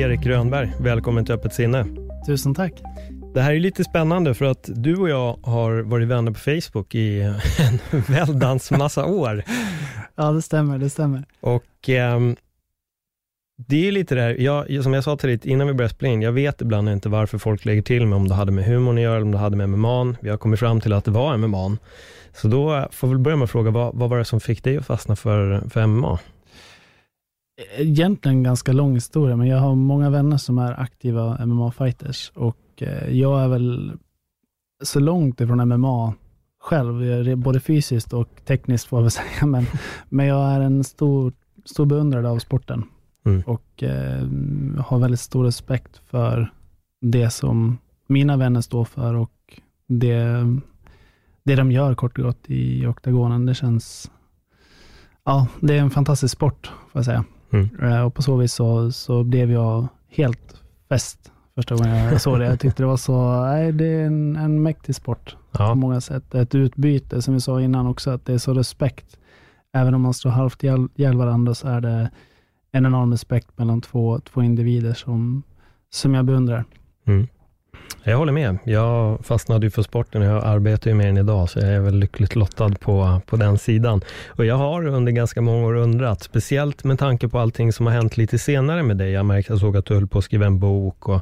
Erik Rönnberg, välkommen till Öppet sinne. Tusen tack. Det här är lite spännande för att du och jag har varit vänner på Facebook i en väldans massa år. Ja, det stämmer, det stämmer. Och eh, det är lite det här, jag, som jag sa till dig innan vi började spela in, jag vet ibland inte varför folk lägger till mig, om det hade med humorn att göra, eller om det hade med MMA. Vi har kommit fram till att det var MMA. Så då får vi börja med att fråga, vad, vad var det som fick dig att fastna för, för MMA? Egentligen en ganska lång historia, men jag har många vänner som är aktiva MMA-fighters och eh, jag är väl så långt ifrån MMA själv, både fysiskt och tekniskt får jag väl säga, men, men jag är en stor, stor beundrare av sporten mm. och eh, har väldigt stor respekt för det som mina vänner står för och det, det de gör kort och gott i oktagonen. Det känns, ja, det är en fantastisk sport, får jag säga. Mm. Eh, och på så vis så, så blev jag helt fäst första gången jag såg det. Jag tyckte det var så, nej det är en, en mäktig sport ja. på många sätt. Ett utbyte, som vi sa innan också, att det är så respekt. Även om man står halvt ihjäl varandra så är det en enorm respekt mellan två, två individer som, som jag beundrar. Mm. Jag håller med. Jag fastnade ju för sporten och jag arbetar ju med den idag, så jag är väl lyckligt lottad på, på den sidan. Och jag har under ganska många år undrat, speciellt med tanke på allting som har hänt lite senare med dig. Jag märkte, jag såg att du höll på att skriva en bok och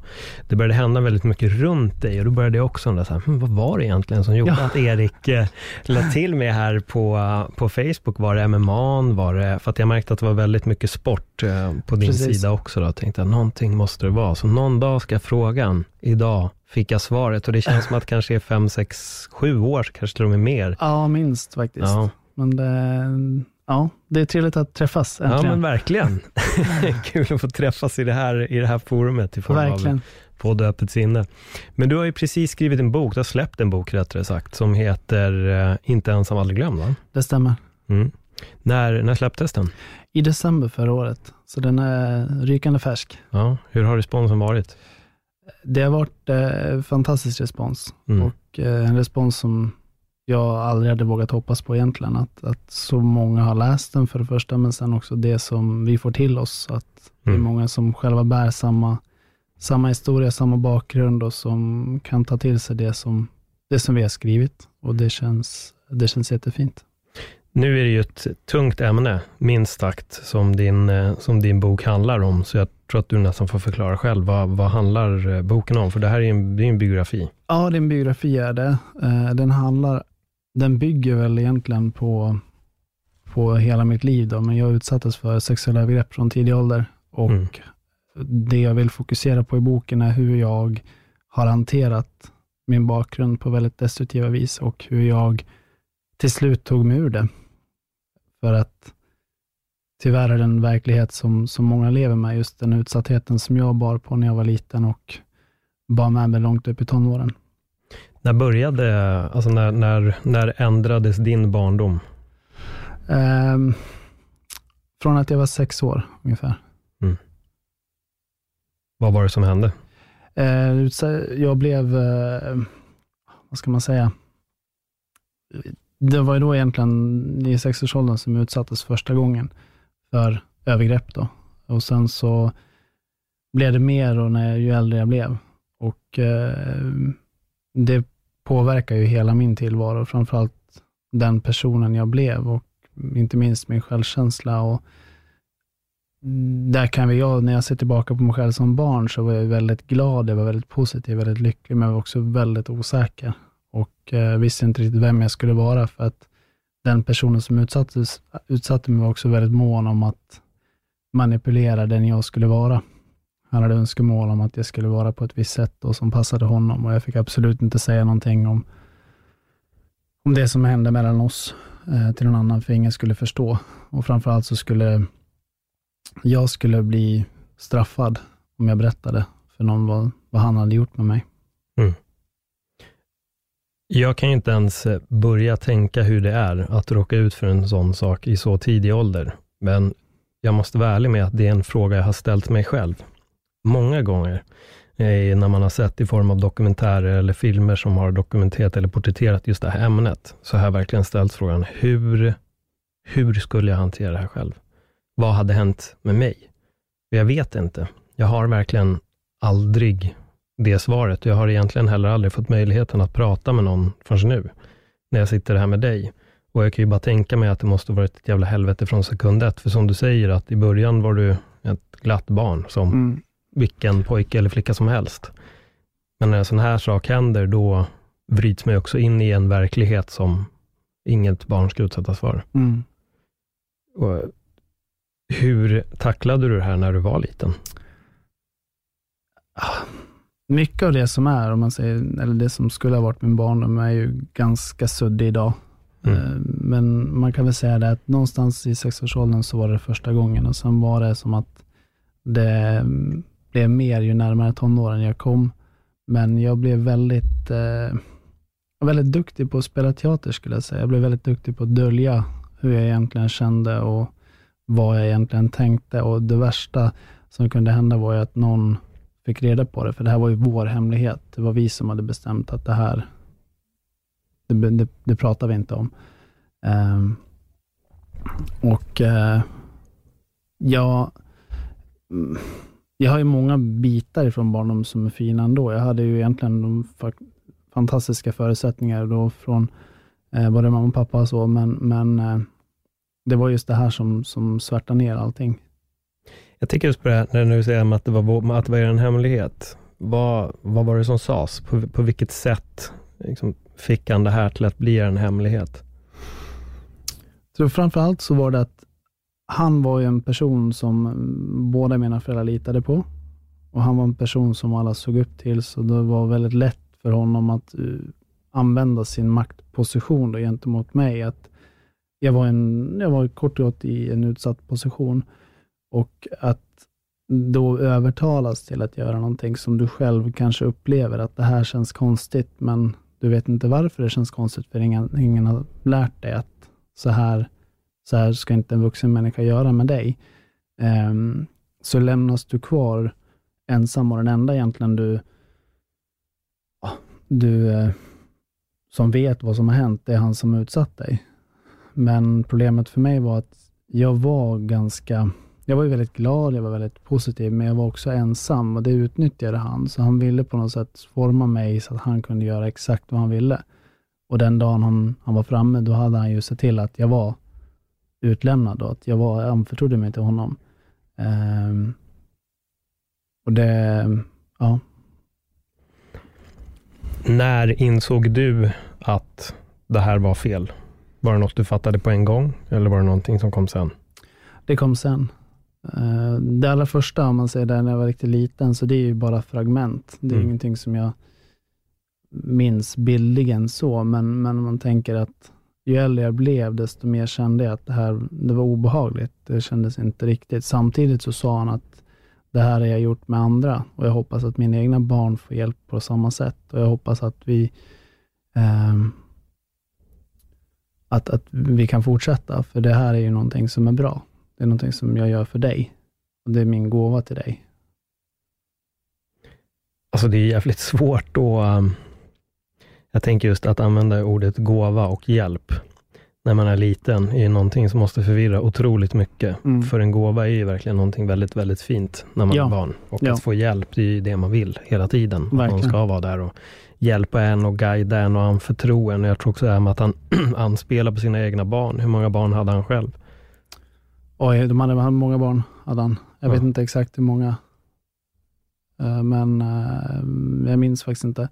det började hända väldigt mycket runt dig och då började jag också undra, så här, hm, vad var det egentligen som gjorde ja. att Erik eh, lade till mig här på, på Facebook? Var det MMA? Var det, för att jag märkte att det var väldigt mycket sport eh, på din Precis. sida också. Då jag tänkte jag, någonting måste det vara. Så någon dag ska jag fråga idag fick jag svaret och det känns som att det kanske är fem, sex, sju år, kanske till och med mer. Ja, minst faktiskt. Ja. Men det, ja, det är trevligt att träffas äntligen. Ja, men verkligen. Kul att få träffas i det här, i det här forumet i form verkligen. av podd Öppet sinne. Men du har ju precis skrivit en bok, du har släppt en bok rättare sagt, som heter eh, Inte ensam, aldrig glömd va? Det stämmer. Mm. När, när släpptes den? I december förra året, så den är rykande färsk. Ja, hur har responsen varit? Det har varit eh, fantastisk respons mm. och eh, en respons som jag aldrig hade vågat hoppas på egentligen. Att, att så många har läst den för det första, men sen också det som vi får till oss. Att det är mm. många som själva bär samma, samma historia, samma bakgrund och som kan ta till sig det som, det som vi har skrivit. Och det känns, det känns jättefint. Nu är det ju ett tungt ämne, minst sagt, som din, eh, som din bok handlar om, så jag tror att du nästan får förklara själv. Vad, vad handlar eh, boken om? För det här är en, det är en biografi. Ja, det är en biografi är det. Eh, den handlar, den bygger väl egentligen på, på hela mitt liv, då, men jag utsattes för sexuella övergrepp från tidig ålder. Och mm. det jag vill fokusera på i boken är hur jag har hanterat min bakgrund på väldigt destruktiva vis och hur jag till slut tog mig ur det. För att tyvärr är det en verklighet som, som många lever med, just den utsattheten som jag bar på när jag var liten och bar med mig långt upp i tonåren. När började, alltså när, när, när ändrades din barndom? Um, från att jag var sex år ungefär. Mm. Vad var det som hände? Uh, jag blev, uh, vad ska man säga, det var ju då egentligen i sexårsåldern som jag utsattes första gången för övergrepp. Då. Och sen så blev det mer och när, ju äldre jag blev. Och eh, det påverkar ju hela min tillvaro, framförallt den personen jag blev och inte minst min självkänsla. Och där kan vi, jag, när jag ser tillbaka på mig själv som barn, så var jag väldigt glad, jag var väldigt positiv, väldigt lycklig, men jag var också väldigt osäker och eh, visste inte riktigt vem jag skulle vara, för att den personen som utsattes, utsatte mig var också väldigt mån om att manipulera den jag skulle vara. Han hade önskemål om att jag skulle vara på ett visst sätt och som passade honom och jag fick absolut inte säga någonting om, om det som hände mellan oss eh, till någon annan, för ingen skulle förstå. Och framförallt så skulle jag skulle bli straffad om jag berättade för någon vad, vad han hade gjort med mig. Mm. Jag kan ju inte ens eh, börja tänka hur det är att råka ut för en sån sak i så tidig ålder. Men jag måste vara ärlig med att det är en fråga jag har ställt mig själv. Många gånger eh, när man har sett i form av dokumentärer eller filmer som har dokumenterat eller porträtterat just det här ämnet, så har jag verkligen ställt frågan, hur, hur skulle jag hantera det här själv? Vad hade hänt med mig? Jag vet inte. Jag har verkligen aldrig det svaret. Jag har egentligen heller aldrig fått möjligheten att prata med någon förrän nu, när jag sitter här med dig. Och jag kan ju bara tänka mig att det måste varit ett jävla helvete från sekund ett. För som du säger, att i början var du ett glatt barn, som mm. vilken pojke eller flicka som helst. Men när en sån här sak händer, då vrids man också in i en verklighet som inget barn ska utsättas för. Mm. Och hur tacklade du det här när du var liten? Mycket av det som är, om man säger, eller det som skulle ha varit min barndom, är ju ganska suddig idag. Mm. Eh, men man kan väl säga det att någonstans i sexårsåldern så var det första gången och sen var det som att det blev mer ju närmare tonåren jag kom. Men jag blev väldigt, eh, väldigt duktig på att spela teater skulle jag säga. Jag blev väldigt duktig på att dölja hur jag egentligen kände och vad jag egentligen tänkte. Och det värsta som kunde hända var ju att någon fick reda på det, för det här var ju vår hemlighet. Det var vi som hade bestämt att det här, det, det, det pratar vi inte om. Um, och eh, uh, jag, mm, jag har ju många bitar ifrån barndom som är fina ändå. Jag hade ju egentligen de fantastiska förutsättningar då från eh, både mamma och pappa och så, men, men eh, det var just det här som, som svärtade ner allting. Jag tänker just på det här, när du säger att det var, att det var en hemlighet. Vad, vad var det som sades? På, på vilket sätt liksom, fick han det här till att bli en hemlighet? Så framförallt så var det att han var ju en person som mm, båda mina föräldrar litade på. Och han var en person som alla såg upp till, så det var väldigt lätt för honom att eh, använda sin maktposition då, gentemot mig. Att jag var, en, jag var kort och gott i en utsatt position. Och att då övertalas till att göra någonting som du själv kanske upplever att det här känns konstigt, men du vet inte varför det känns konstigt, för ingen, ingen har lärt dig att så här, så här ska inte en vuxen människa göra med dig. Um, så lämnas du kvar ensam och den enda egentligen du, du eh, som vet vad som har hänt, det är han som utsatt dig. Men problemet för mig var att jag var ganska jag var väldigt glad, jag var väldigt positiv, men jag var också ensam och det utnyttjade han. Så han ville på något sätt forma mig så att han kunde göra exakt vad han ville. Och den dagen han, han var framme, då hade han ju sett till att jag var utlämnad och att jag var, anförtrodde mig till honom. Um, och det, ja. När insåg du att det här var fel? Var det något du fattade på en gång eller var det någonting som kom sen? Det kom sen. Eh, det allra första, om man säger det, när jag var riktigt liten, så det är ju bara fragment. Det är mm. ingenting som jag minns bildligen så, men, men man tänker att ju äldre jag blev, desto mer kände jag att det här det var obehagligt. Det kändes inte riktigt. Samtidigt så sa han att det här har jag gjort med andra och jag hoppas att mina egna barn får hjälp på samma sätt och jag hoppas att vi eh, att, att vi kan fortsätta, för det här är ju någonting som är bra. Det är någonting som jag gör för dig. Och Det är min gåva till dig. Alltså det är jävligt svårt då. Um, jag tänker just att använda ordet gåva och hjälp när man är liten är någonting som måste förvirra otroligt mycket. Mm. För en gåva är ju verkligen någonting väldigt, väldigt fint när man ja. är barn. Och ja. att få hjälp, det är ju det man vill hela tiden. Verkligen. Man ska vara där och hjälpa en och guida en och anförtro en. Jag tror också det här med att han anspelar på sina egna barn. Hur många barn hade han själv? Oj, de hade många barn, hade han. Jag ja. vet inte exakt hur många. Eh, men eh, jag minns faktiskt inte.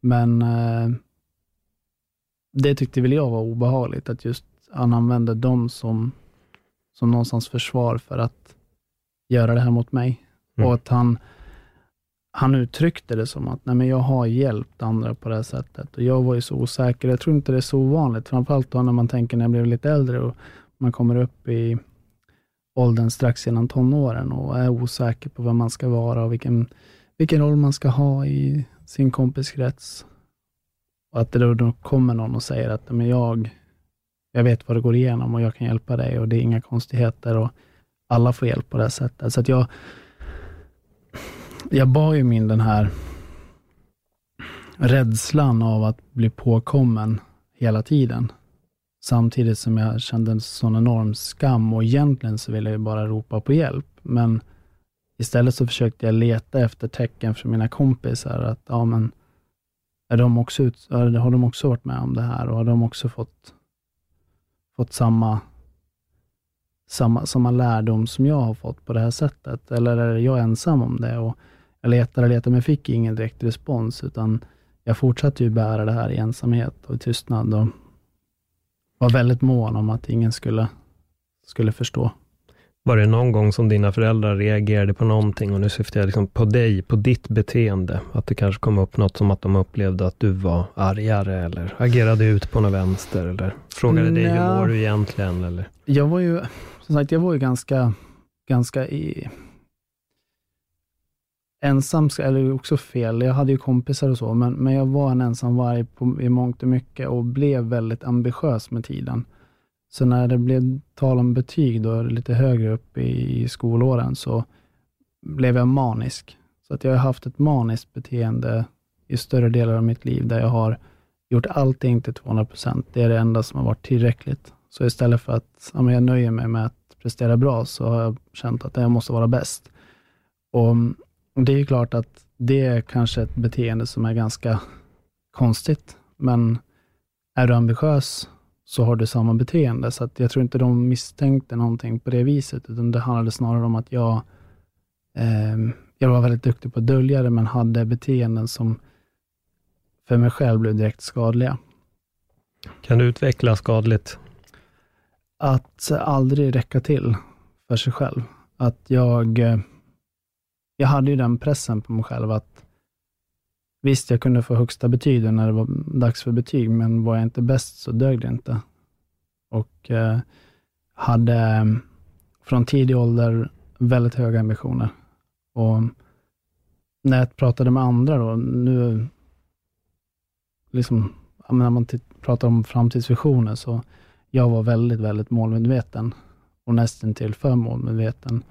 Men eh, det tyckte väl jag var obehagligt, att just han använde dem som, som någonstans försvar för att göra det här mot mig. Mm. Och att han, han uttryckte det som att nej men jag har hjälpt andra på det här sättet. Och jag var ju så osäker. Jag tror inte det är så ovanligt, framförallt då när man tänker när jag blev lite äldre och man kommer upp i åldern strax innan tonåren och är osäker på vem man ska vara och vilken, vilken roll man ska ha i sin kompiskrets. Och att det då, kommer någon och säger att men jag, jag vet vad det går igenom och jag kan hjälpa dig och det är inga konstigheter och alla får hjälp på det sättet. Så att jag, jag bar ju min den här rädslan av att bli påkommen hela tiden. Samtidigt som jag kände en sån enorm skam och egentligen så ville jag bara ropa på hjälp. Men istället så försökte jag leta efter tecken från mina kompisar att, ja men, är de också ut, har de också varit med om det här och har de också fått, fått samma, samma, samma lärdom som jag har fått på det här sättet? Eller är jag ensam om det? Och jag letade och letade, men fick ingen direkt respons, utan jag fortsatte ju bära det här i ensamhet och tystnad och var väldigt mån om att ingen skulle, skulle förstå. Var det någon gång som dina föräldrar reagerade på någonting, och nu syftar jag liksom på dig, på ditt beteende, att det kanske kom upp något som att de upplevde att du var argare, eller agerade ut på något vänster, eller frågade dig, hur mår du egentligen? Eller? Jag var ju, som sagt, jag var ju ganska, ganska i, ensam, eller också fel, jag hade ju kompisar och så, men, men jag var en ensam varg på, i mångt och mycket och blev väldigt ambitiös med tiden. Så när det blev tal om betyg, då, lite högre upp i, i skolåren, så blev jag manisk. Så att jag har haft ett maniskt beteende i större delar av mitt liv, där jag har gjort allting till 200 procent. Det är det enda som har varit tillräckligt. Så istället för att ja, jag nöjer mig med att prestera bra, så har jag känt att jag måste vara bäst. Och det är klart att det är kanske ett beteende som är ganska konstigt, men är du ambitiös så har du samma beteende, så jag tror inte de misstänkte någonting på det viset, utan det handlade snarare om att jag, eh, jag var väldigt duktig på att dölja det, men hade beteenden som för mig själv blev direkt skadliga. Kan du utveckla skadligt? Att aldrig räcka till för sig själv. Att jag eh, jag hade ju den pressen på mig själv att visst, jag kunde få högsta betyg när det var dags för betyg, men var jag inte bäst så dög det inte. Och eh, hade eh, från tidig ålder väldigt höga ambitioner. Och när jag pratade med andra då, nu, liksom, när man pratar om framtidsvisioner, så jag var väldigt, väldigt målmedveten och nästan till för målmedveten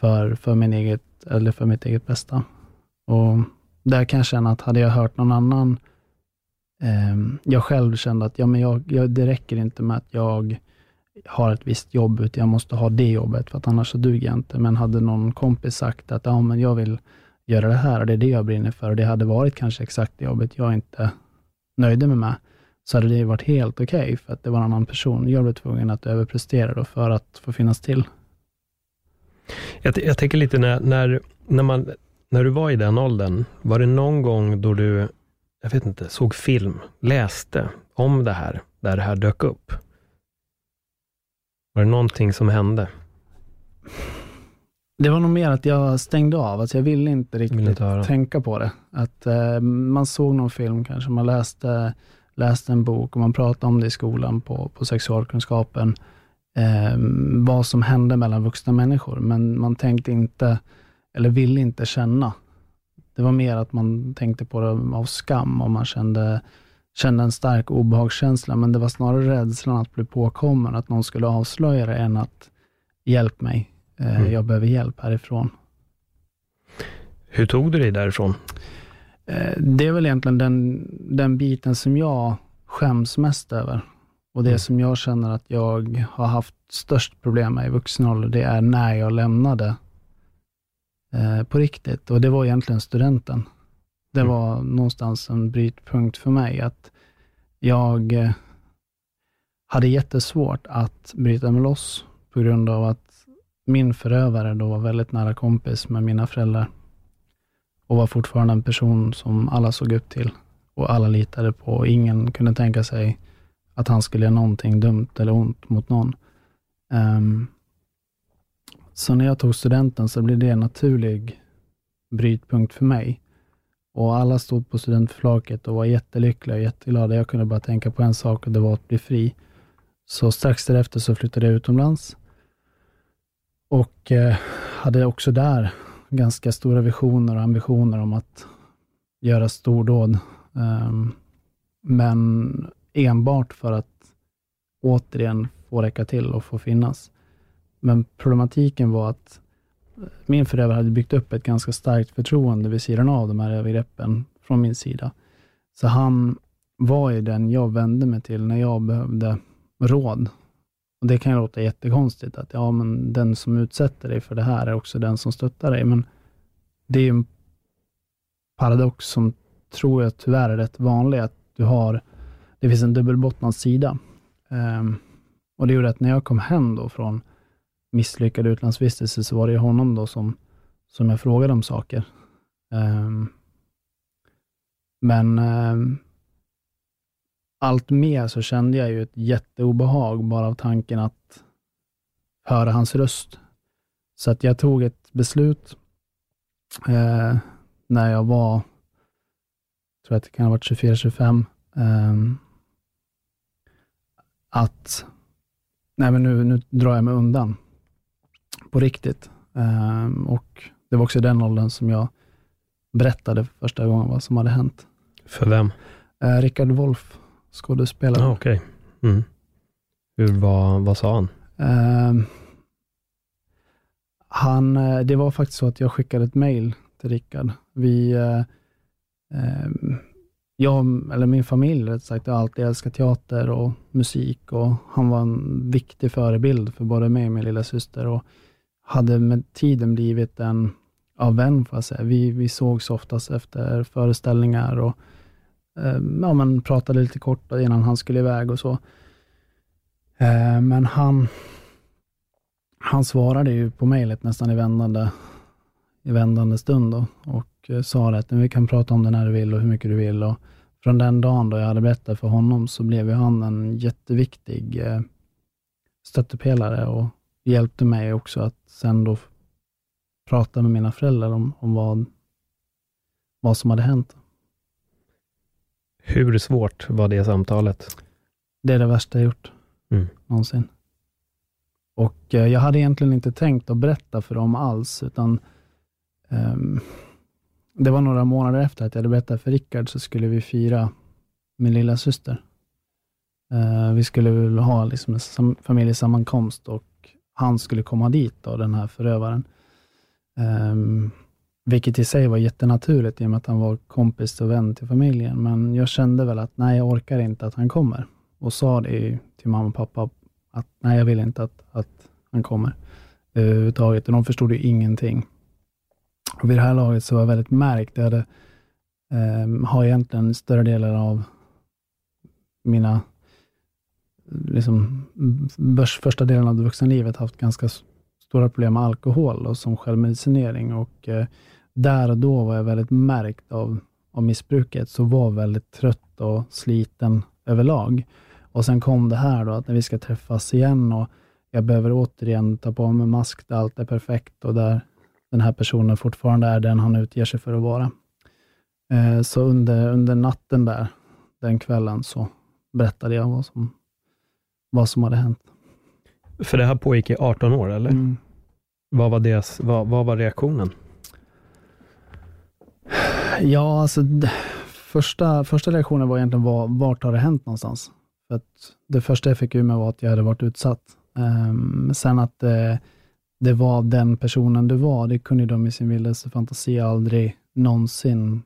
för, för, min eget, eller för mitt eget bästa. Och där kan jag känna att hade jag hört någon annan, eh, jag själv kände att ja, men jag, jag, det räcker inte med att jag har ett visst jobb, utan jag måste ha det jobbet, för att annars så duger jag inte. Men hade någon kompis sagt att ja, men jag vill göra det här, och det är det jag brinner för, och det hade varit kanske exakt det jobbet jag inte nöjde mig med, så hade det varit helt okej, okay, för att det var en annan person. Jag blev tvungen att överprestera då för att få finnas till. Jag, jag tänker lite när, när, när, man, när du var i den åldern, var det någon gång då du, jag vet inte, såg film, läste om det här, där det här dök upp? Var det någonting som hände? Det var nog mer att jag stängde av, alltså jag ville inte riktigt vill inte tänka på det. Att eh, Man såg någon film kanske, man läste, läste en bok och man pratade om det i skolan på, på sexualkunskapen eh, vad som hände mellan vuxna människor, men man tänkte inte, eller ville inte känna. Det var mer att man tänkte på det av skam och man kände, kände en stark obehagskänsla, men det var snarare rädslan att bli påkommen, att någon skulle avslöja det, än att hjälp mig, eh, mm. jag behöver hjälp härifrån. Hur tog du dig därifrån? Eh, det är väl egentligen den, den biten som jag skäms mest över. Och det mm. som jag känner att jag har haft störst problem med i vuxen ålder, det är när jag lämnade eh, på riktigt. Och det var egentligen studenten. Det mm. var någonstans en brytpunkt för mig, att jag eh, hade jättesvårt att bryta mig loss på grund av att min förövare då var väldigt nära kompis med mina föräldrar och var fortfarande en person som alla såg upp till och alla litade på. Ingen kunde tänka sig att han skulle göra någonting dumt eller ont mot någon. Um, så när jag tog studenten så blev det en naturlig brytpunkt för mig. Och alla stod på studentflaket och var jättelyckliga och jätteglada. Jag kunde bara tänka på en sak och det var att bli fri. Så strax därefter så flyttade jag utomlands och eh, hade också där ganska stora visioner och ambitioner om att göra stordåd. Um, men enbart för att återigen få räcka till och få finnas. Men problematiken var att eh, min förövare hade byggt upp ett ganska starkt förtroende vid sidan av de här övergreppen från min sida. Så han var ju den jag vände mig till när jag behövde råd. Och Det kan ju låta jättekonstigt, att ja, men den som utsätter dig för det här är också den som stöttar dig, men det är en paradox som tror jag tyvärr är rätt vanlig, att du har, det finns en dubbelbottnad sida. Um, och det gjorde att när jag kom hem då från misslyckad utlandsvistelse, så var det honom då som, som jag frågade om saker. Um, men um, allt mer så kände jag ju ett jätteobehag bara av tanken att höra hans röst. Så att jag tog ett beslut eh, när jag var, jag tror att det kan ha varit 24-25, eh, att nej men nu, nu drar jag mig undan på riktigt. Eh, och Det var också den åldern som jag berättade för första gången vad som hade hänt. För vem? Eh, Rickard Wolff, skådespelare. Ah, Okej. Okay. Mm. Hur, vad, vad sa han? Uh, han? Eh, det var faktiskt så att jag skickade ett mail till Rickard. Vi, uh, uh, jag, eller min familj rätt sagt, har alltid älskat teater och musik och han var en viktig förebild för både mig och min lilla syster och hade med tiden blivit en ja, vän, får jag säga. Vi, vi sågs oftast efter föreställningar och eh, ja, men pratade lite kort innan han skulle iväg och så. Eh, men han, han svarade ju på mejlet nästan i vändande, i vändande stund då, och sa att vi kan prata om det när du vill och hur mycket du vill. Och från den dagen då jag hade berättat för honom så blev han en jätteviktig eh, stöttepelare och hjälpte mig också att sen då prata med mina föräldrar om, om vad, vad som hade hänt. Hur svårt var det samtalet? Det är det värsta jag gjort mm. någonsin. Och eh, jag hade egentligen inte tänkt att berätta för dem alls, utan um, det var några månader efter att jag hade berättat för Rickard, så skulle vi fira min lilla syster. Uh, vi skulle ha liksom en sam familjesammankomst och han skulle komma dit, då, den här förövaren. Um, vilket i sig var jättenaturligt i och med att han var kompis och vän till familjen. Men jag kände väl att nej, jag orkar inte att han kommer. Och sa det till mamma och pappa att nej, jag vill inte att, att han kommer eh, överhuvudtaget. Och de förstod ju ingenting. Och vid det här laget så var jag väldigt märkt. Jag hade, eh, har egentligen större delar av mina, liksom, första delen av det vuxna haft ganska stora problem med alkohol och som självmedicinering. Och, eh, där och då var jag väldigt märkt av, av missbruket, så var väldigt trött och sliten överlag. Och sen kom det här då, att när vi ska träffas igen och jag behöver återigen ta på mig mask där allt är perfekt och där den här personen fortfarande är den han utger sig för att vara. Eh, så under, under natten där, den kvällen, så berättade jag vad som, vad som hade hänt. För det här pågick i 18 år, eller? Mm. Vad, var deras, vad, vad var reaktionen? Ja, alltså första, första reaktionen var egentligen var, vart har det hänt någonstans? För att det första jag fick ur mig var att jag hade varit utsatt. Um, sen att uh, det var den personen du var, det kunde de i sin vildaste fantasi aldrig någonsin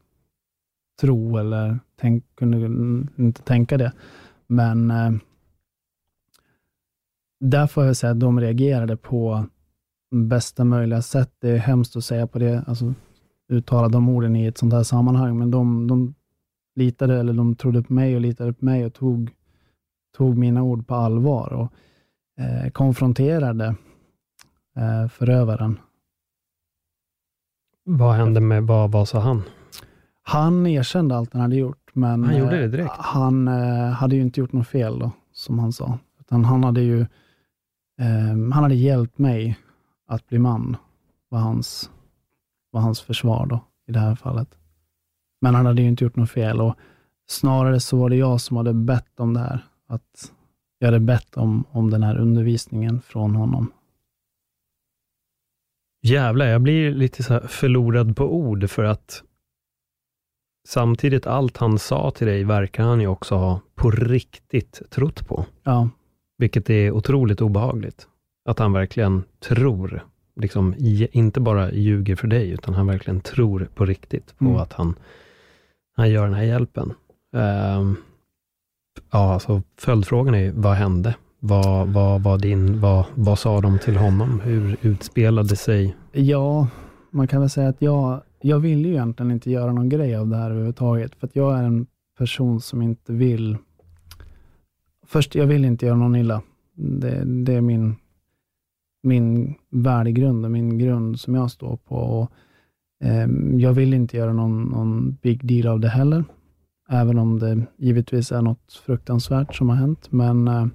tro eller tänk, kunde inte tänka det. Men eh, där får jag säga att de reagerade på bästa möjliga sätt. Det är hemskt att säga på det, alltså, uttala de orden i ett sånt här sammanhang, men de, de litade, eller de trodde på mig och litade på mig och tog, tog mina ord på allvar och eh, konfronterade eh, förövaren. Vad hände med, vad, vad sa han? Han erkände allt han hade gjort, men han, gjorde det direkt. Eh, han eh, hade ju inte gjort något fel, då, som han sa. Utan han hade ju eh, han hade hjälpt mig att bli man, var hans var hans försvar då, i det här fallet. Men han hade ju inte gjort något fel och snarare så var det jag som hade bett om det här. Att jag hade bett om, om den här undervisningen från honom. Jävlar, jag blir lite så förlorad på ord för att samtidigt allt han sa till dig verkar han ju också ha på riktigt trott på. Ja. Vilket är otroligt obehagligt. Att han verkligen tror, liksom, inte bara ljuger för dig, utan han verkligen tror på riktigt på mm. att han, han gör den här hjälpen. Uh, ja, alltså följdfrågan är, vad hände? Vad, vad, vad, din, vad, vad sa de till honom? Hur utspelade sig? Ja, man kan väl säga att jag, jag ville ju egentligen inte göra någon grej av det här överhuvudtaget, för att jag är en person som inte vill... Först, jag vill inte göra någon illa. Det, det är min, min värdegrund och min grund som jag står på. Och, eh, jag vill inte göra någon, någon big deal av det heller, även om det givetvis är något fruktansvärt som har hänt. Men eh,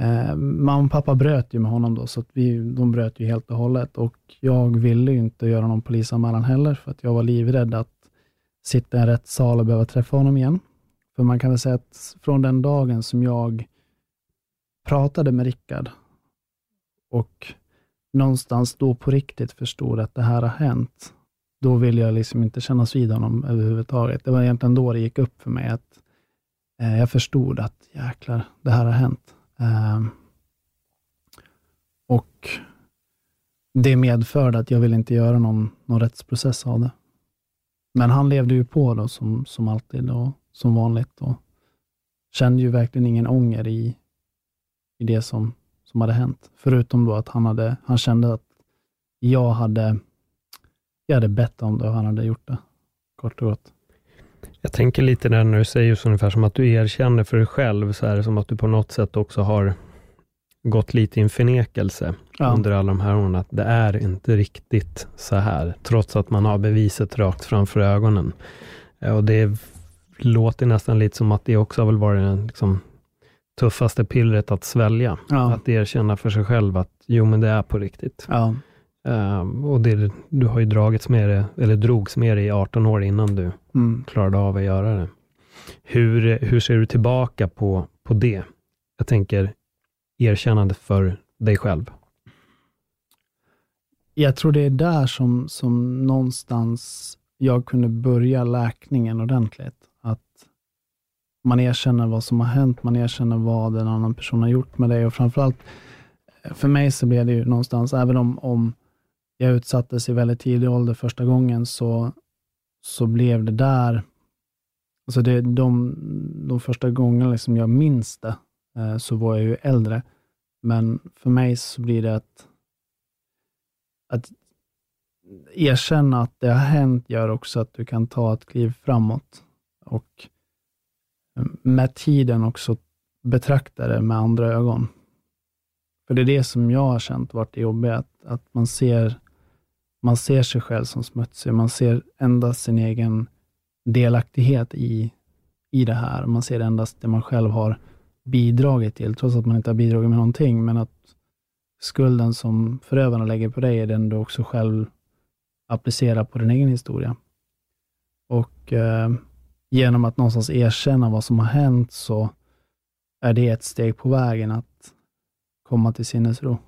Eh, mamma och pappa bröt ju med honom då, så att vi, de bröt ju helt och hållet. Och jag ville ju inte göra någon polisanmälan heller, för att jag var livrädd att sitta i en rättssal och behöva träffa honom igen. För man kan väl säga att från den dagen som jag pratade med Rickard och någonstans då på riktigt förstod att det här har hänt, då ville jag liksom inte kännas vid honom överhuvudtaget. Det var egentligen då det gick upp för mig att eh, jag förstod att jäklar, det här har hänt. Ehm, och det medförde att jag ville inte göra någon, någon rättsprocess av det. Men han levde ju på då som, som alltid och som vanligt och kände ju verkligen ingen ånger i, i det som, som hade hänt. Förutom då att han, hade, han kände att jag hade, jag hade bett om det och han hade gjort det, kort och gott. Jag tänker lite där när du säger just ungefär som att du erkänner för dig själv, så är det som att du på något sätt också har gått lite i en förnekelse ja. under alla de här åren, att det är inte riktigt så här, trots att man har beviset rakt framför ögonen. Eh, och det låter nästan lite som att det också har väl varit den liksom, tuffaste pillret att svälja. Ja. Att erkänna för sig själv att, jo men det är på riktigt. Ja. Um, och det, du har ju dragits med det, eller drogs med det i 18 år innan du mm. klarade av att göra det. Hur, hur ser du tillbaka på, på det? Jag tänker erkännandet för dig själv. Jag tror det är där som, som någonstans jag kunde börja läkningen ordentligt. Att man erkänner vad som har hänt, man erkänner vad en annan person har gjort med dig och framförallt för mig så blev det ju någonstans, även om, om jag utsattes i väldigt tidig ålder första gången, så, så blev det där, alltså det, de, de första gångerna liksom jag minns det, eh, så var jag ju äldre. Men för mig så blir det att, att erkänna att det har hänt gör också att du kan ta ett kliv framåt. Och eh, med tiden också betrakta det med andra ögon. För det är det som jag har känt varit det jobbiga, att, att man ser man ser sig själv som smutsig. Man ser endast sin egen delaktighet i, i det här. Man ser endast det man själv har bidragit till, trots att man inte har bidragit med någonting. Men att skulden som förövarna lägger på dig är den du också själv applicerar på din egen historia. Och eh, genom att någonstans erkänna vad som har hänt, så är det ett steg på vägen att komma till sinnesro.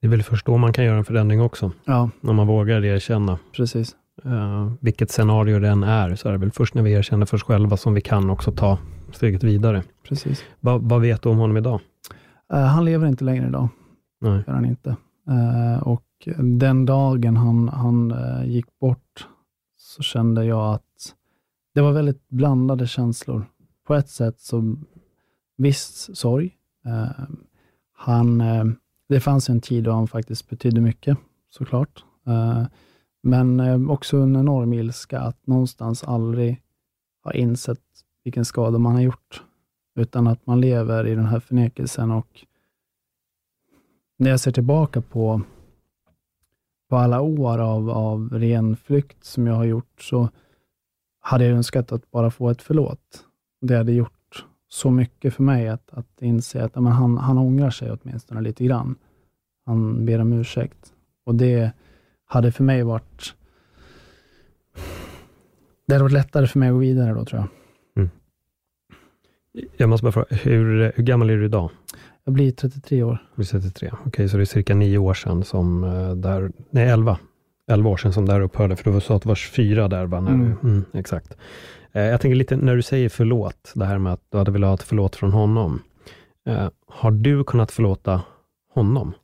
Det är väl först då man kan göra en förändring också. Ja. När man vågar erkänna. Precis. Uh, vilket scenario det än är, så är det väl först när vi erkänner för oss själva som vi kan också ta steget vidare. Precis. Va, vad vet du om honom idag? Uh, han lever inte längre idag. Nej. Gör han inte. Uh, och den dagen han, han gick bort, så kände jag att det var väldigt blandade känslor. På ett sätt så, visst sorg. han det fanns en tid då han faktiskt betydde mycket, såklart. Eh, men eh, också en enorm ilska att någonstans aldrig ha insett vilken skada man har gjort, utan att man lever i den här förnekelsen. Och när jag ser tillbaka på, på alla år av, av ren flykt som jag har gjort, så hade jag önskat att bara få ett förlåt. Det hade gjort så mycket för mig att, att inse att men han, han ångrar sig åtminstone lite grann. Han ber om ursäkt. Och det hade för mig varit det hade varit lättare för mig att gå vidare då, tror jag. Jag måste bara fråga, hur, hur gammal är du idag? Jag blir 33 år. Du är 33. Okej, så det är cirka nio år sedan som eh, där, nej 11, 11 år sedan som det här upphörde, för du sa att det var 24 där bara. När Mm. du, mm, exakt. Eh, jag tänker lite, när du säger förlåt, det här med att du hade velat ha ett förlåt från honom. Eh, har du kunnat förlåta honom?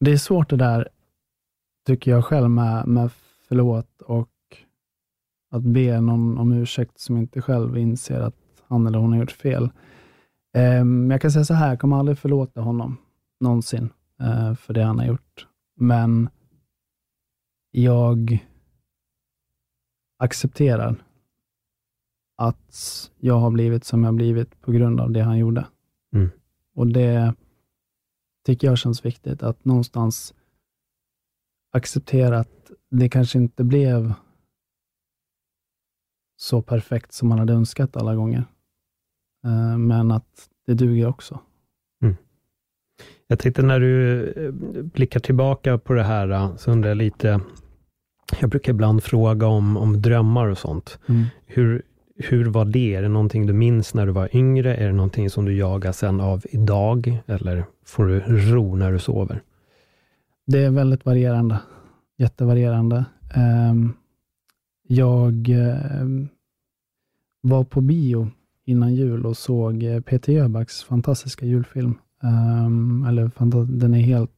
Det är svårt det där, tycker jag själv, med, med förlåt och att be någon om ursäkt som inte själv inser att han eller hon har gjort fel. Men jag kan säga så här, jag kommer aldrig förlåta honom någonsin eh, för det han har gjort. Men jag accepterar att jag har blivit som jag blivit på grund av det han gjorde. Mm. Och det tycker jag känns viktigt, att någonstans acceptera att det kanske inte blev så perfekt som man hade önskat alla gånger. Eh, Men att det duger också. Jag tänkte när du eh, blickar tillbaka på det här, eh, så undrar jag lite, jag brukar ibland fråga om, om drömmar och sånt. Hur, hur var det? Är det någonting du minns när du var yngre? Är det någonting som du jagar sen av idag? Eller får du ro när du sover? Det är väldigt varierande. Jättevarierande. Ehm, Jag ehm, var på bio innan jul och såg eh, Peter Jöbacks fantastiska julfilm. Ehm, Eller den är helt,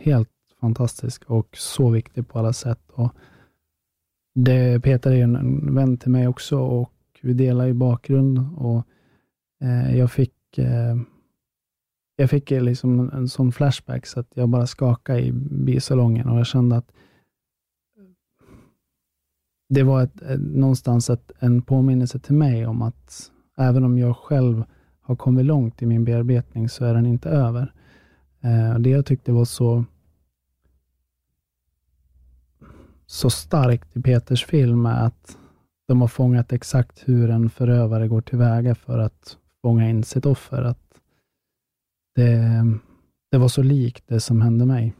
helt fantastisk och så viktig på alla sätt. Och det, Peter är en, en vän till mig också och vi delar ju bakgrund. Och eh, jag fick eh, jag fick liksom en, en sån flashback så att jag bara skakade i bisalongen och jag kände att det var ett, ett, någonstans ett, en påminnelse till mig om att även om jag själv har kommit långt i min bearbetning så är den inte över. Eh, det jag tyckte var så så starkt i Peters film är att de har fångat exakt hur en förövare går tillväga för att fånga in sitt offer. Att det, det var så likt det som hände mig.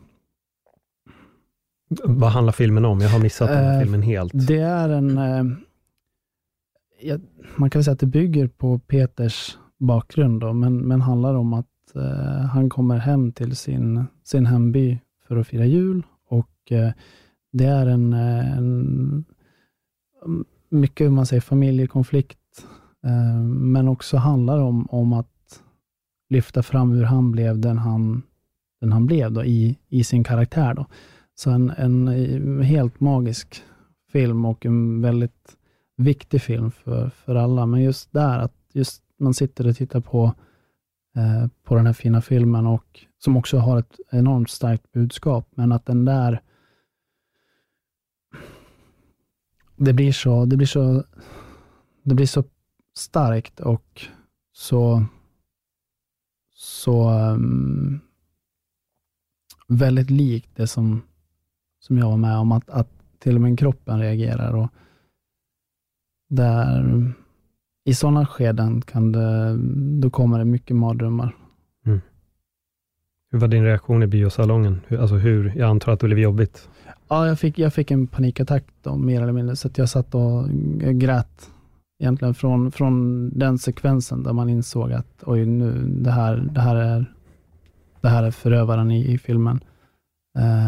Vad handlar filmen om? Jag har missat den här Eh, filmen helt. Det är en... Eh, man kan säga att det bygger på Peters bakgrund, då, men, men handlar om att eh, han kommer hem till sin, sin hemby för att fira jul och det är en, eh, en mm, mycket hur man säger familjekonflikt, eh, men också handlar om, om att lyfta fram hur han blev den han, den han blev då, i, i sin karaktär. Då. Så en, en eh, helt magisk film och en väldigt viktig film för, för alla. Men just där, att just man sitter och tittar på, eh, på den här fina filmen och som också har ett enormt starkt budskap, men att den där det blir så, det blir så, det blir så starkt och så, så um, väldigt likt det som, som jag var med om, att, att till och med kroppen reagerar. Och där, I sådana skeden kan det, då kommer det mycket mardrömmar. Mm. Hur var din reaktion i biosalongen? Hur, alltså hur, jag antar att det blev jobbigt. Ja, jag fick, jag fick en panikattack då, mer eller mindre, så att jag satt och grät egentligen från, från den sekvensen där man insåg att oj, nu, det här, det här, är, det här är förövaren i, i filmen.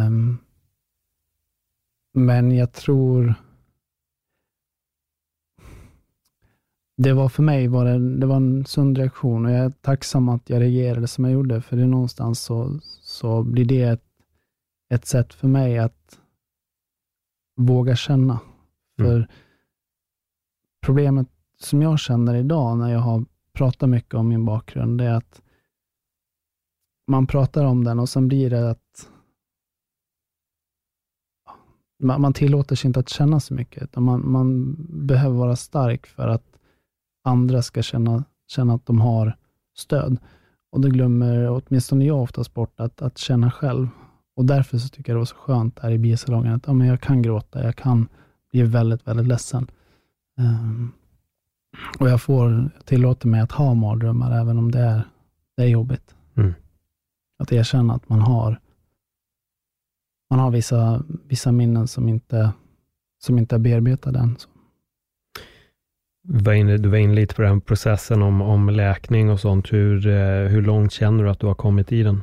Um, men jag tror det var för mig var det, det var en sund reaktion och jag är tacksam att jag reagerade som jag gjorde, för det är någonstans så, så blir det ett, ett sätt för mig att våga känna. För problemet som jag känner idag när jag har pratat mycket om min bakgrund, det är att man pratar om den och sen blir det att man, man tillåter sig inte att känna så mycket, utan man, man behöver vara stark för att andra ska känna, känna att de har stöd. Och då glömmer åtminstone jag oftast bort att, att känna själv. Och därför så tycker jag det var så skönt här i biosalongen, att ja, men jag kan gråta, jag kan bli väldigt, väldigt ledsen. Um, och jag får tillåter mig att ha mardrömmar, även om det är, det är jobbigt. Mm. Att erkänna att man har, man har vissa, vissa minnen som inte, som inte är bearbetade än. Så. Du var, inne, du var inne lite på den processen om, om läkning och sånt. Hur, eh, hur långt känner du att du har kommit i den?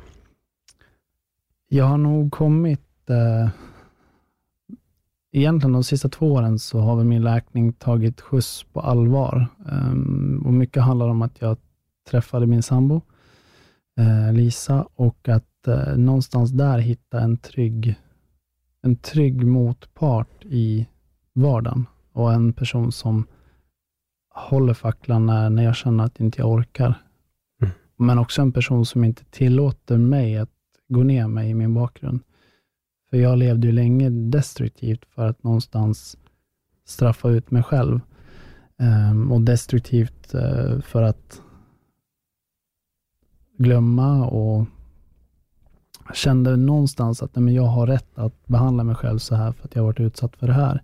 Jag har nog kommit, eh, egentligen de sista två åren så har väl min läkning tagit skjuts på allvar. Um, och mycket handlar om att jag träffade min sambo, eh, Lisa, och att eh, någonstans där hitta en trygg, en trygg motpart i vardagen och en person som håller facklan när, när jag känner att inte jag orkar. Mm. Men också en person som inte tillåter mig att gå ner mig i min bakgrund. För jag levde ju länge destruktivt för att någonstans straffa ut mig själv. Um, och destruktivt uh, för att glömma och kände någonstans att nej, men jag har rätt att behandla mig själv så här för att jag har varit utsatt för det här.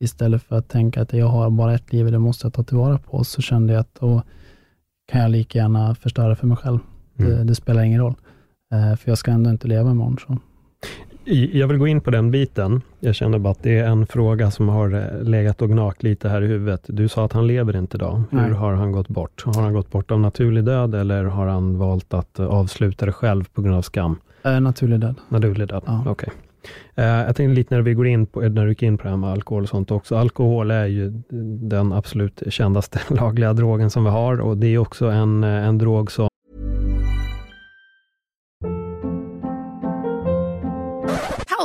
Istället för att tänka att jag har bara ett liv och det måste jag ta tillvara på, så kände jag att då kan jag lika gärna förstöra för mig själv. Mm. Det, det, spelar ingen roll, för jag ska ändå inte leva imorgon. Så. Jag vill gå in på den biten. Jag känner bara att det är en fråga som har eh, legat och gnagt lite här i huvudet. Du sa att han lever inte idag. Hur Nej. har han gått bort? Har han gått bort av naturlig död eller har han valt att eh, avsluta det själv på grund av skam? Äh, naturlig död. Naturlig död, ja. okej. Okay. Jag tänkte lite när vi går in på, när du gick in på det här med alkohol och sånt också. Alkohol är ju den absolut kändaste lagliga drogen som vi har och det är också en, en drog som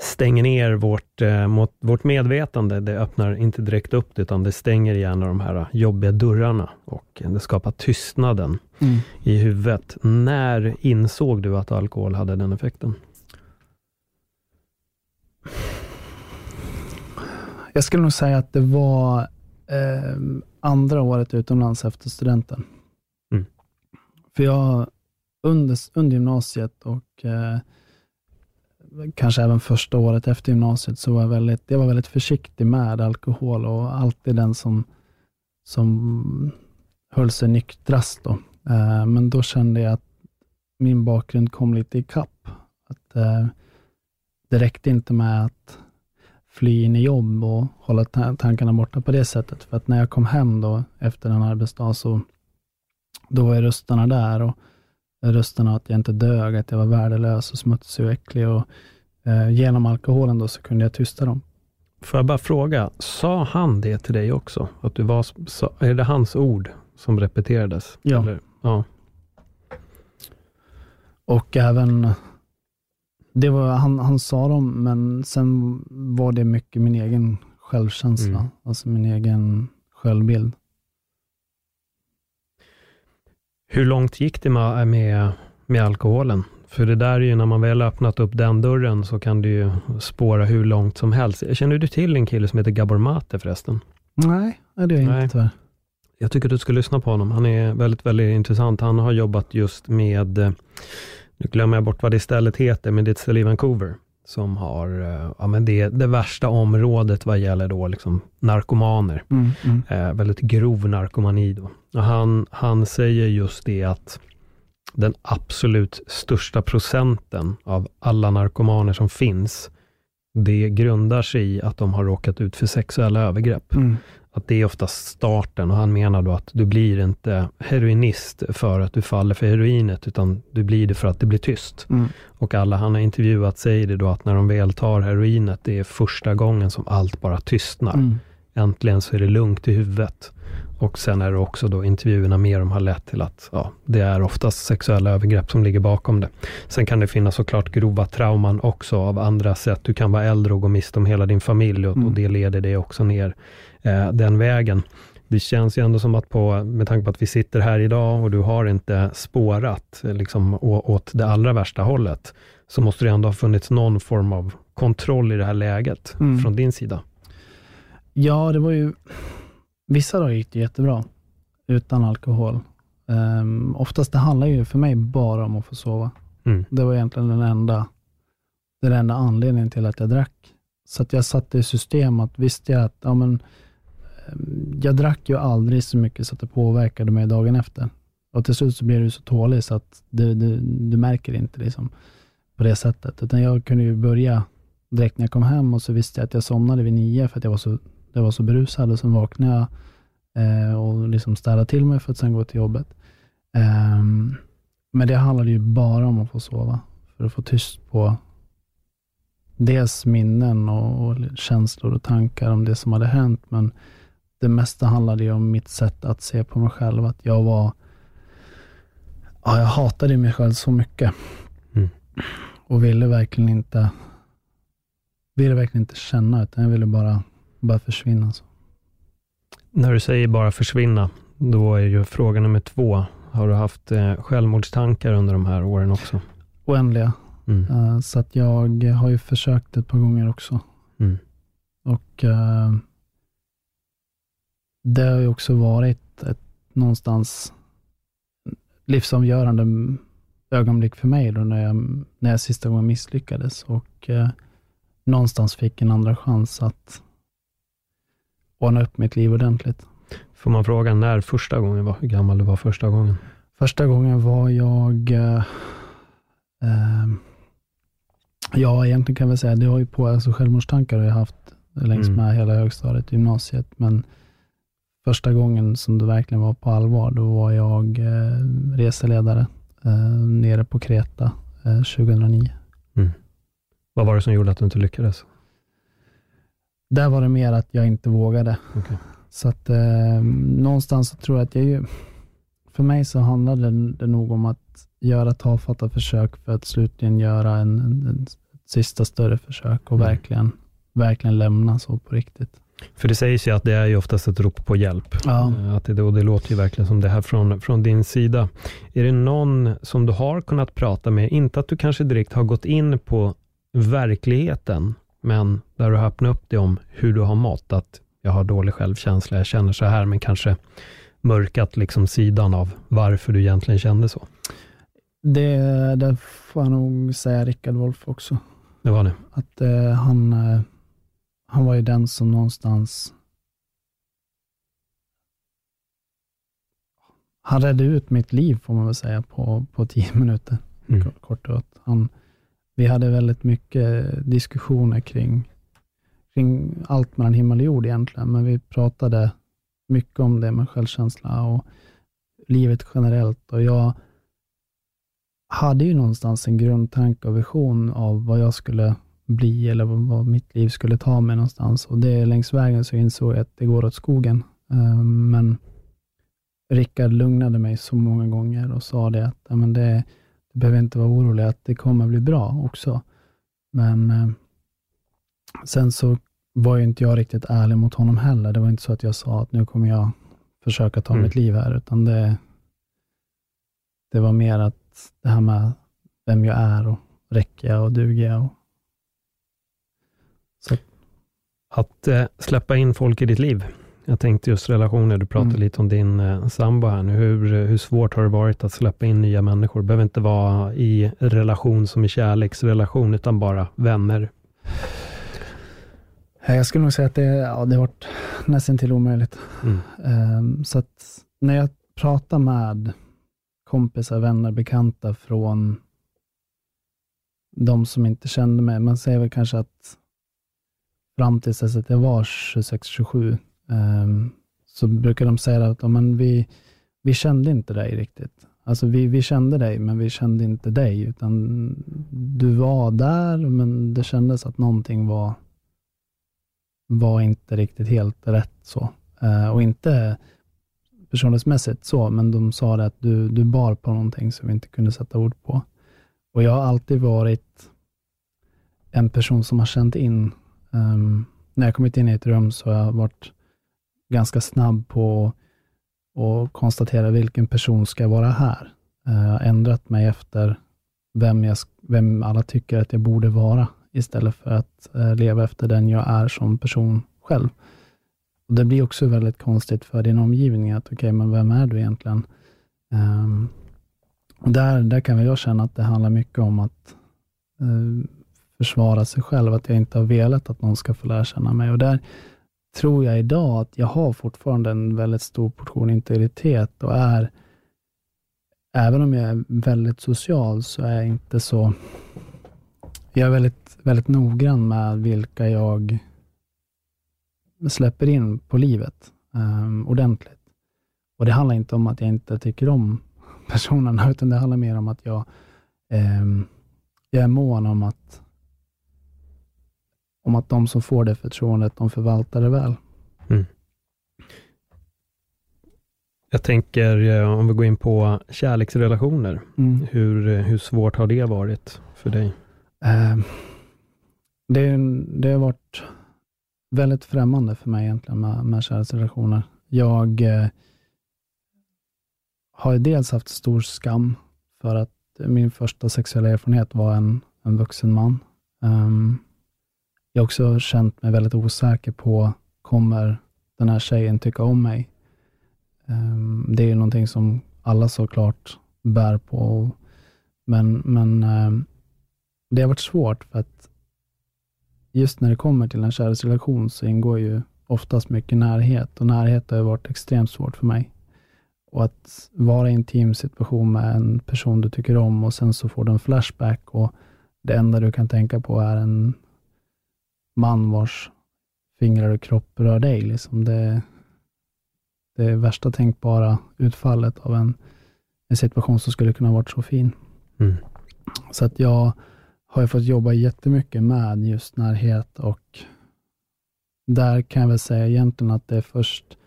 stänger ner vårt, eh, vårt medvetande. Det öppnar inte direkt upp det, utan det stänger gärna de här jobbiga dörrarna och det skapar tystnaden mm. i huvudet. När insåg du att alkohol hade den effekten? Jag skulle nog säga att det var eh, andra året utomlands efter studenten. Mm. För jag under, under gymnasiet och eh, kanske även första året efter gymnasiet, så var jag väldigt, jag var väldigt försiktig med alkohol och alltid den som, som höll sig nyktrast. Då. Eh, men då kände jag att min bakgrund kom lite i kapp. Att, eh, det räckte inte med att fly in i jobb och hålla tankarna borta på det sättet. För att när jag kom hem då efter en arbetsdag, så då var rösterna där. och rösterna att jag inte dög, att jag var värdelös och smutsig och äcklig. Och, eh, genom alkoholen då så kunde jag tysta dem. Får jag bara fråga, sa han det till dig också? Att du var, är det hans ord som repeterades? Ja. Eller? ja. Och även, det var, han, han sa dem, men sen var det mycket min egen självkänsla, mm. alltså min egen självbild. Hur långt gick det med, med, med alkoholen? För det där är ju, när man väl öppnat upp den dörren, så kan det ju spåra hur långt som helst. Känner du till en kille som heter Gabor Mate förresten? Nej, det är jag inte tyvärr. Jag tycker att du ska lyssna på honom. Han är väldigt, väldigt intressant. Han har jobbat just med, nu glömmer jag bort vad det stället heter, men det är ett ställe i Vancouver som har, eh, ja men det, det värsta området vad gäller då liksom narkomaner. Mm, mm. Eh, väldigt grov narkomani då. Och han, han säger just det att den absolut största procenten av alla narkomaner som finns, det grundar sig i att de har råkat ut för sexuella övergrepp. Mm. Att det är oftast starten och han menar då att du blir inte heroinist för att du faller för heroinet, utan du blir det för att det blir tyst. Mm. Och alla han har intervjuat säger det då att när de väl tar heroinet, det är första gången som allt bara tystnar. Mm. Äntligen så är det lugnt i huvudet. Och sen är det också då intervjuerna med dem har lett till att ja, det är oftast sexuella övergrepp som ligger bakom det. Sen kan det finnas såklart grova trauman också av andra sätt. Du kan vara äldre och gå miste om hela din familj och, Mm. och det leder dig också ner eh, den vägen. Det känns ju ändå som att på, med tanke på att vi sitter här idag och du har inte spårat eh, liksom, åt det allra värsta hållet, så måste det ändå ha funnits någon form av kontroll i det här läget Mm. från din sida. Ja, det var ju... Vissa dagar gick det jättebra utan alkohol. Um, oftast det handlar ju för mig bara om att få sova. Mm. Det var egentligen den enda, den enda anledningen till att jag drack. Så att jag satte i system att visste jag att ja, men, Eh, jag drack ju aldrig så mycket så att det påverkade mig dagen efter. Och till slut så blir du så tålig så att du, du, du märker inte liksom på det sättet. Utan jag kunde ju börja direkt när jag kom hem och så visste jag att jag somnade vid nio för att jag var så, jag var så berusad och sen vaknade jag eh, och liksom städade till mig för att sen gå till jobbet. Ehm, men det handlade ju bara om att få sova, för att få tyst på dels minnen och, och känslor och tankar om det som hade hänt, men det mesta handlade ju om mitt sätt att se på mig själv, att jag var Ja, jag hatade mig själv så mycket. Mm. Och ville verkligen inte ville verkligen inte känna, utan jag ville bara, bara försvinna. Så. När du säger bara försvinna, då är ju fråga nummer två. Har du haft eh, självmordstankar under de här åren också? Oändliga. Mm. Eh, så att jag har ju försökt ett par gånger också. Mm. Och eh, det har ju också varit ett någonstans livsavgörande ögonblick för mig då när jag, när jag sista gången misslyckades och eh, någonstans fick en andra chans att ordna upp mitt liv ordentligt. Får man fråga när första gången var? Hur gammal du var första gången? Första gången var jag, eh, eh, ja egentligen kan jag väl säga, det har ju på, alltså självmordstankar har jag haft längs Mm. med hela högstadiet, gymnasiet, men första gången som det verkligen var på allvar, då var jag eh, reseledare eh, nere på Kreta eh, 2009. Vad var det som gjorde att du inte lyckades? Där var det mer att jag inte vågade. Okej. Så att eh, någonstans så tror jag att jag ju, för mig så handlade det, det nog om att göra tafatta försök för att slutligen göra en, en, en sista större försök och Mm. verkligen, verkligen lämna så på riktigt. För det sägs ju att det är ju oftast ett rop på hjälp. Ja. Eh, Att det, och det låter ju verkligen som det här från, från din sida. Är det någon som du har kunnat prata med, inte att du kanske direkt har gått in på verkligheten, men där du har öppnat upp dig om hur du har mått, att jag har dålig självkänsla, jag känner så här, men kanske mörkat liksom sidan av varför du egentligen kände så. Det, det får jag nog säga Rickard Wolff också. Det var det. Att eh, han, eh, han var ju den som någonstans han räddade ut mitt liv får man väl säga på, på tio minuter. Mm. Kort- och gott. Han, vi hade väldigt mycket diskussioner kring, kring allt mellan himmel och jord egentligen, men vi pratade mycket om det med självkänsla och livet generellt. Och jag hade ju någonstans en grundtanke och vision av vad jag skulle bli eller vad, mitt liv skulle ta mig någonstans. Och det längs vägen så insåg jag att det går åt skogen. Eh, Men Rickard lugnade mig så många gånger och sa det att men det, du behöver inte vara orolig, att det kommer bli bra också. Men eh, sen så var ju inte jag riktigt ärlig mot honom heller. Det var inte så att jag sa att nu kommer jag försöka ta Mm. mitt liv här, utan det, det var mer att det här med vem jag är och räcker jag och duger jag. Och, så, Att eh, släppa in folk i ditt liv. Jag tänkte just relationer, du pratade Mm. lite om din eh, sambo här nu. Hur, hur svårt har det varit att släppa in nya människor? Det behöver inte vara i relation som i kärleksrelation, utan bara vänner. Jag skulle nog säga att det, ja, det har varit nästan till omöjligt. Mm. Ehm, så att när jag pratar med kompisar, vänner, bekanta från de som inte kände mig, man säger väl kanske att fram tills dess att jag var 26-27, um, så brukar de säga att men vi, vi kände inte dig riktigt. Alltså vi, vi kände dig, men vi kände inte dig, utan du var där, men det kändes att någonting var, var inte riktigt helt rätt så. Uh, och inte personlighetsmässigt så, men de sa det att du, du bar på någonting som vi inte kunde sätta ord på. Och jag har alltid varit en person som har känt in, um, när jag kommit in i ett rum så har jag varit ganska snabb på att konstatera vilken person ska vara här. Uh, jag har ändrat mig efter vem, jag, vem alla tycker att jag borde vara, istället för att uh, leva efter den jag är som person själv. Och Det blir också väldigt konstigt för din omgivning, att okej, okay, men vem är du egentligen? Um, och där, där kan jag känna att det handlar mycket om att uh, försvara sig själv, att jag inte har velat att någon ska få lära känna mig. Och där tror jag idag att jag har fortfarande en väldigt stor portion integritet och är, även om jag är väldigt social, så är jag inte så, jag är väldigt, väldigt noggrann med vilka jag släpper in på livet um, ordentligt. Och Det handlar inte om att jag inte tycker om personerna, utan det handlar mer om att jag, um, jag är mån om att, om att de som får det förtroendet, de förvaltar det väl. Mm. Jag tänker, eh, om vi går in på kärleksrelationer, mm. hur, hur svårt har det varit för dig? Um, det, det har varit väldigt främmande för mig egentligen med, med kärleksrelationer. Jag eh, har dels haft stor skam för att min första sexuella erfarenhet var en, en vuxen man. Um, jag har också känt mig väldigt osäker på, kommer den här tjejen tycka om mig? Ehm, det är ju någonting som alla såklart bär på. Men, men ehm, det har varit svårt för att just när det kommer till en kärleksrelation så ingår ju oftast mycket närhet och närhet har varit extremt svårt för mig. Och att vara i en intim situation med en person du tycker om och sen så får du en flashback och det enda du kan tänka på är en man vars fingrar och kropp rör dig. Liksom det, det är värsta tänkbara utfallet av en, en situation som skulle kunna varit så fin. Mm. Så att jag har fått jobba jättemycket med just närhet och där kan jag väl säga egentligen att det är först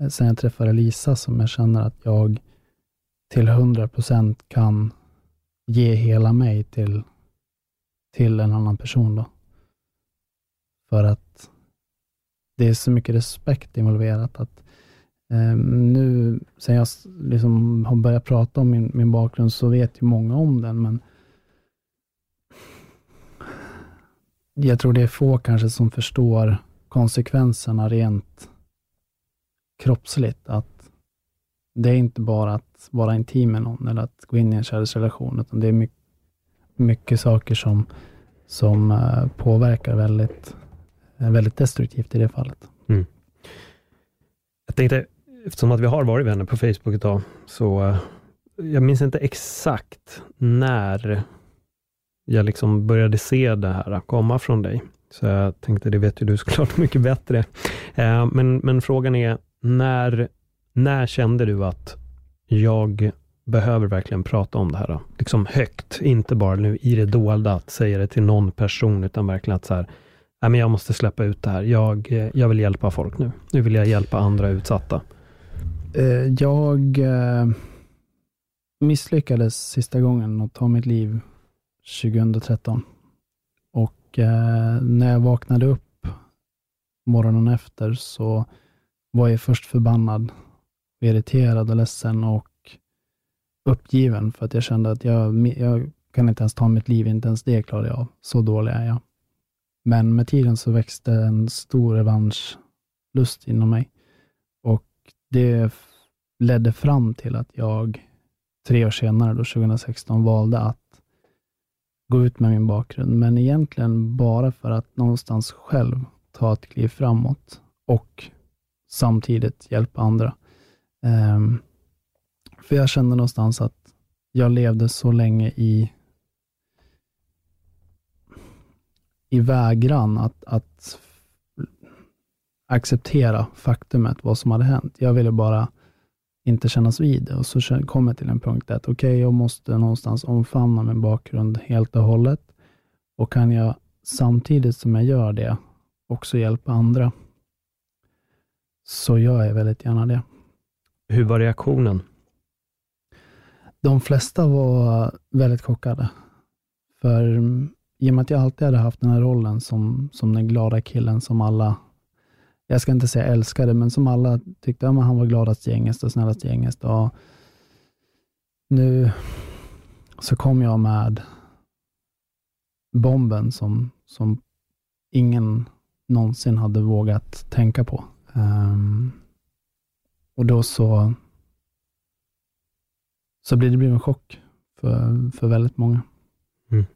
eh, sen jag träffade Lisa som jag känner att jag till 100% kan ge hela mig till, till en annan person. Då. För att det är så mycket respekt involverat. att eh, Nu, sen jag liksom har börjat prata om min, min bakgrund, så vet ju många om den, men jag tror det är få kanske som förstår konsekvenserna rent kroppsligt. Att det är inte bara att vara intim med någon eller att gå in i en kärleksrelation, utan det är mycket, mycket saker som, som eh, påverkar väldigt, väldigt destruktivt i det fallet. Mm. Jag tänkte, eftersom att vi har varit vänner på Facebook idag, så eh, jag minns inte exakt när jag liksom började se det här komma från dig. Så jag tänkte, det vet ju du såklart mycket bättre. Eh, men, men frågan är, när, när kände du att jag behöver verkligen prata om det här? Då? Liksom högt, inte bara nu i det dolda, att säga det till någon person, utan verkligen att så här, nej, men jag måste släppa ut det här. Jag, eh, jag vill hjälpa folk nu. Nu vill jag hjälpa andra utsatta. Eh, jag eh, misslyckades sista gången att ta mitt liv 2013. Och när jag vaknade upp morgonen efter så var jag först förbannad, irriterad och ledsen och uppgiven för att jag kände att jag, jag kan inte ens ta mitt liv, inte ens det klarar jag av. Så dålig är jag. Men med tiden så växte en stor revanschlust inom mig och det ledde fram till att jag tre år senare, då 2016, valde att gå ut med min bakgrund, men egentligen bara för att någonstans själv ta ett kliv framåt och samtidigt hjälpa andra. Um, för jag kände någonstans att jag levde så länge i, i vägran att, att, acceptera faktumet, vad som hade hänt. Jag ville bara inte kännas vid det. Och så kom jag till en punkt att okej, okay, jag måste någonstans omfamna min bakgrund helt och hållet. Och kan jag samtidigt som jag gör det också hjälpa andra, så gör jag väldigt gärna det. Hur var reaktionen? De flesta var väldigt chockade. För i och med att jag alltid hade haft den här rollen som, som den glada killen som alla, jag ska inte säga älskade, men som alla tyckte att han var gladast i och snällast i. Och nu så kom jag med bomben som, som ingen någonsin hade vågat tänka på. Um, och då så, så blir det en chock för, för väldigt många. Mm.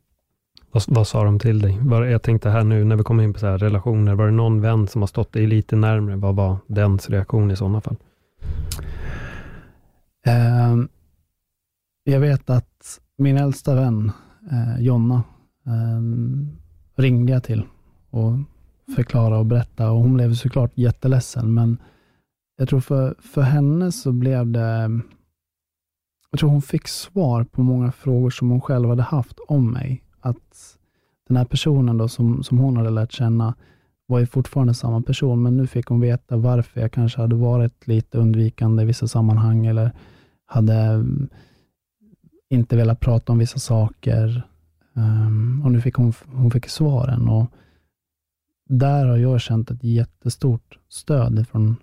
Vad, vad, sa de till dig? Var, jag tänkte här nu när vi kommer in på så här relationer, var det någon vän som har stått dig lite närmre? Vad var dens reaktion i sådana fall? Eh, jag vet att min äldsta vän, eh, Jonna, eh, ringde jag till och förklara och berätta och hon blev såklart jätteledsen, men jag tror för, för henne så blev det, jag tror hon fick svar på många frågor som hon själv hade haft om mig. Att den här personen då som, som hon hade lärt känna var ju fortfarande samma person, men nu fick hon veta varför jag kanske hade varit lite undvikande i vissa sammanhang eller hade mm, inte velat prata om vissa saker. Um, och nu fick hon, hon fick svaren. Och där har jag känt ett jättestort stöd från,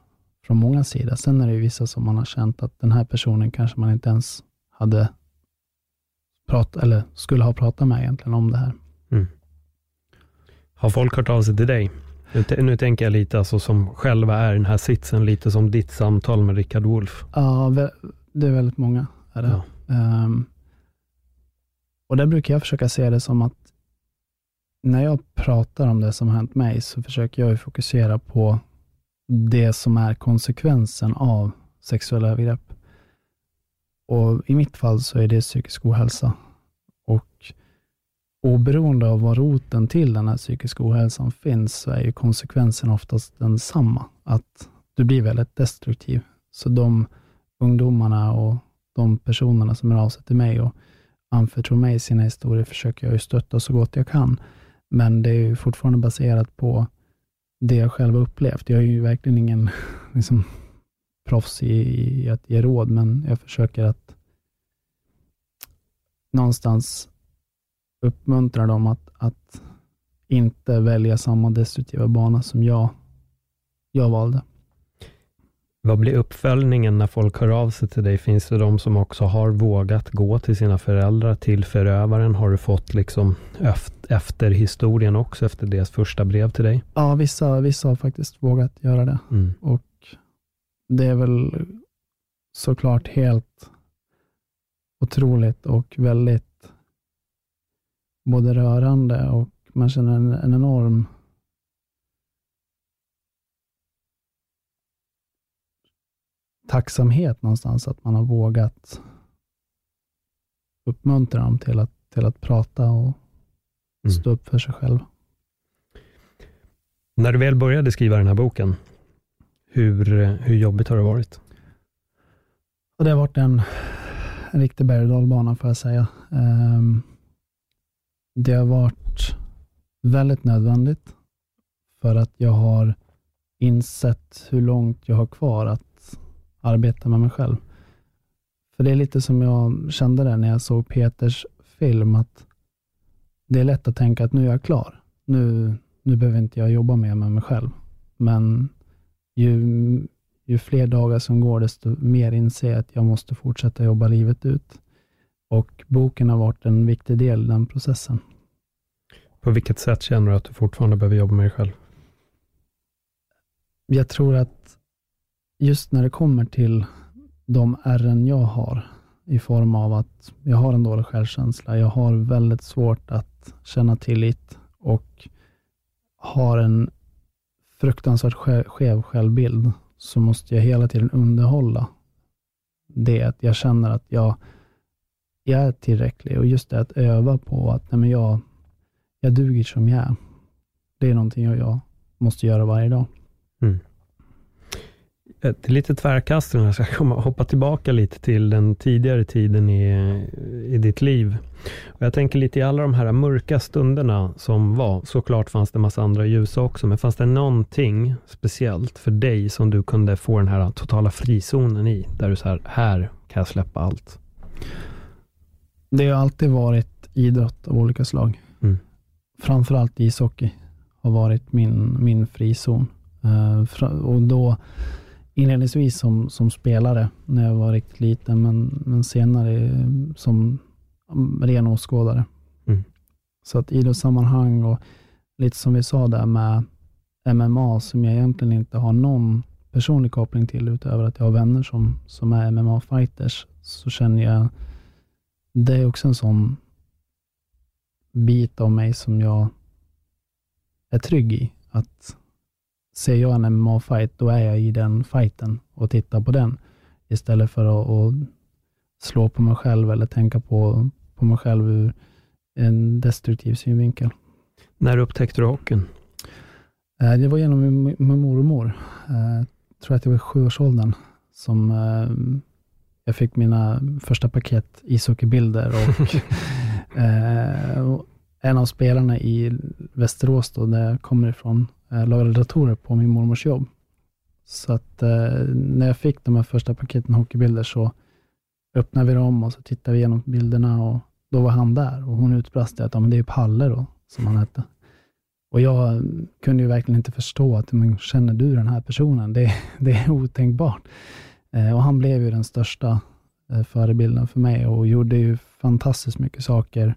från många sidor. Sen är det ju vissa som man har känt att den här personen kanske man inte ens hade pratat, eller skulle ha pratat med egentligen om det här. Mm. Har folk hört av sig till dig? Nu, nu tänker jag lite alltså som själva är i den här sitsen, lite som ditt samtal med Rickard Wolff. Ja, det är väldigt många. Är det. Ja. Um, och där brukar jag försöka se det som att när jag pratar om det som har hänt mig, så försöker jag fokusera på det som är konsekvensen av sexuella övergrepp. Och I mitt fall så är det psykisk ohälsa. Och oberoende av var roten till den här psykiska ohälsan finns, så är ju konsekvensen oftast densamma. Att du blir väldigt destruktiv. Så de ungdomarna och de personerna som är av sig till mig och anförtror mig sina historier försöker jag ju stötta så gott jag kan. Men det är ju fortfarande baserat på det jag själv har upplevt. Jag är ju verkligen ingen liksom, proffs i, i att ge råd, men jag försöker att någonstans uppmuntra dem att, att inte välja samma destruktiva bana som jag, jag valde. Vad blir uppföljningen när folk hör av sig till dig? Finns det de som också har vågat gå till sina föräldrar, till förövaren? Har du fått liksom efter historien också, efter deras första brev till dig? Ja, vissa, vissa har faktiskt vågat göra det. Mm. Och det är väl såklart helt otroligt och väldigt både rörande och man känner en, en enorm tacksamhet någonstans att man har vågat uppmuntra dem till att, till att prata och mm. stå upp för sig själv. När du väl började skriva den här boken, hur, hur jobbigt har det varit? Och det har varit en, en riktig berg och får jag säga. Um, det har varit väldigt nödvändigt för att jag har insett hur långt jag har kvar att arbeta med mig själv. För det är lite som jag kände det när jag såg Peters film, att det är lätt att tänka att nu är jag klar. Nu, nu behöver inte jag jobba mer med mig själv. Men ju, ju fler dagar som går, desto mer inser jag att jag måste fortsätta jobba livet ut. Och boken har varit en viktig del i den processen. På vilket sätt känner du att du fortfarande behöver jobba med dig själv? Jag tror att just när det kommer till de ärren jag har, i form av att jag har en dålig självkänsla, jag har väldigt svårt att känna tillit och har en fruktansvärt skev självbild, så måste jag hela tiden underhålla det, att jag känner att jag, jag är tillräcklig och just det att öva på att nej men jag, jag duger som jag är. Det är någonting jag, jag måste göra varje dag. Mm. Ett lite tvärkast, jag ska komma, hoppa tillbaka lite till den tidigare tiden i, i ditt liv. Och jag tänker lite i alla de här mörka stunderna som var, såklart fanns det massa andra ljusa också, men fanns det någonting speciellt för dig som du kunde få den här totala frizonen i, där du så här, här kan jag släppa allt? Det har alltid varit idrott av olika slag. Mm. Framförallt ishockey har varit min, min frizon. Uh, och då inledningsvis som, som spelare när jag var riktigt liten, men, men senare som ren åskådare. Mm. Så att idrottssammanhang och lite som vi sa där med MMA, som jag egentligen inte har någon personlig koppling till, utöver att jag har vänner som, som är MMA-fighters, så känner jag, det är också en sån bit av mig som jag är trygg i. Att ser jag en MMA-fight, då är jag i den fighten och tittar på den, istället för att, att slå på mig själv eller tänka på, på mig själv ur en destruktiv synvinkel. När upptäckte du hockeyn? Eh, det var genom min, min mormor. Jag eh, tror att det var sjuårsåldern som eh, jag fick mina första paket ishockeybilder och en av spelarna i Västerås, då, där jag kommer ifrån, Eh, lagade datorer på min mormors jobb. Så att eh, när jag fick de här första paketen hockeybilder så öppnade vi dem och så tittade vi igenom bilderna och då var han där och hon utbrast att ja, men det är Palle då, som han hette. Och jag kunde ju verkligen inte förstå att, men känner du den här personen? Det, det är otänkbart. Eh, och han blev ju den största eh, förebilden för mig och gjorde ju fantastiskt mycket saker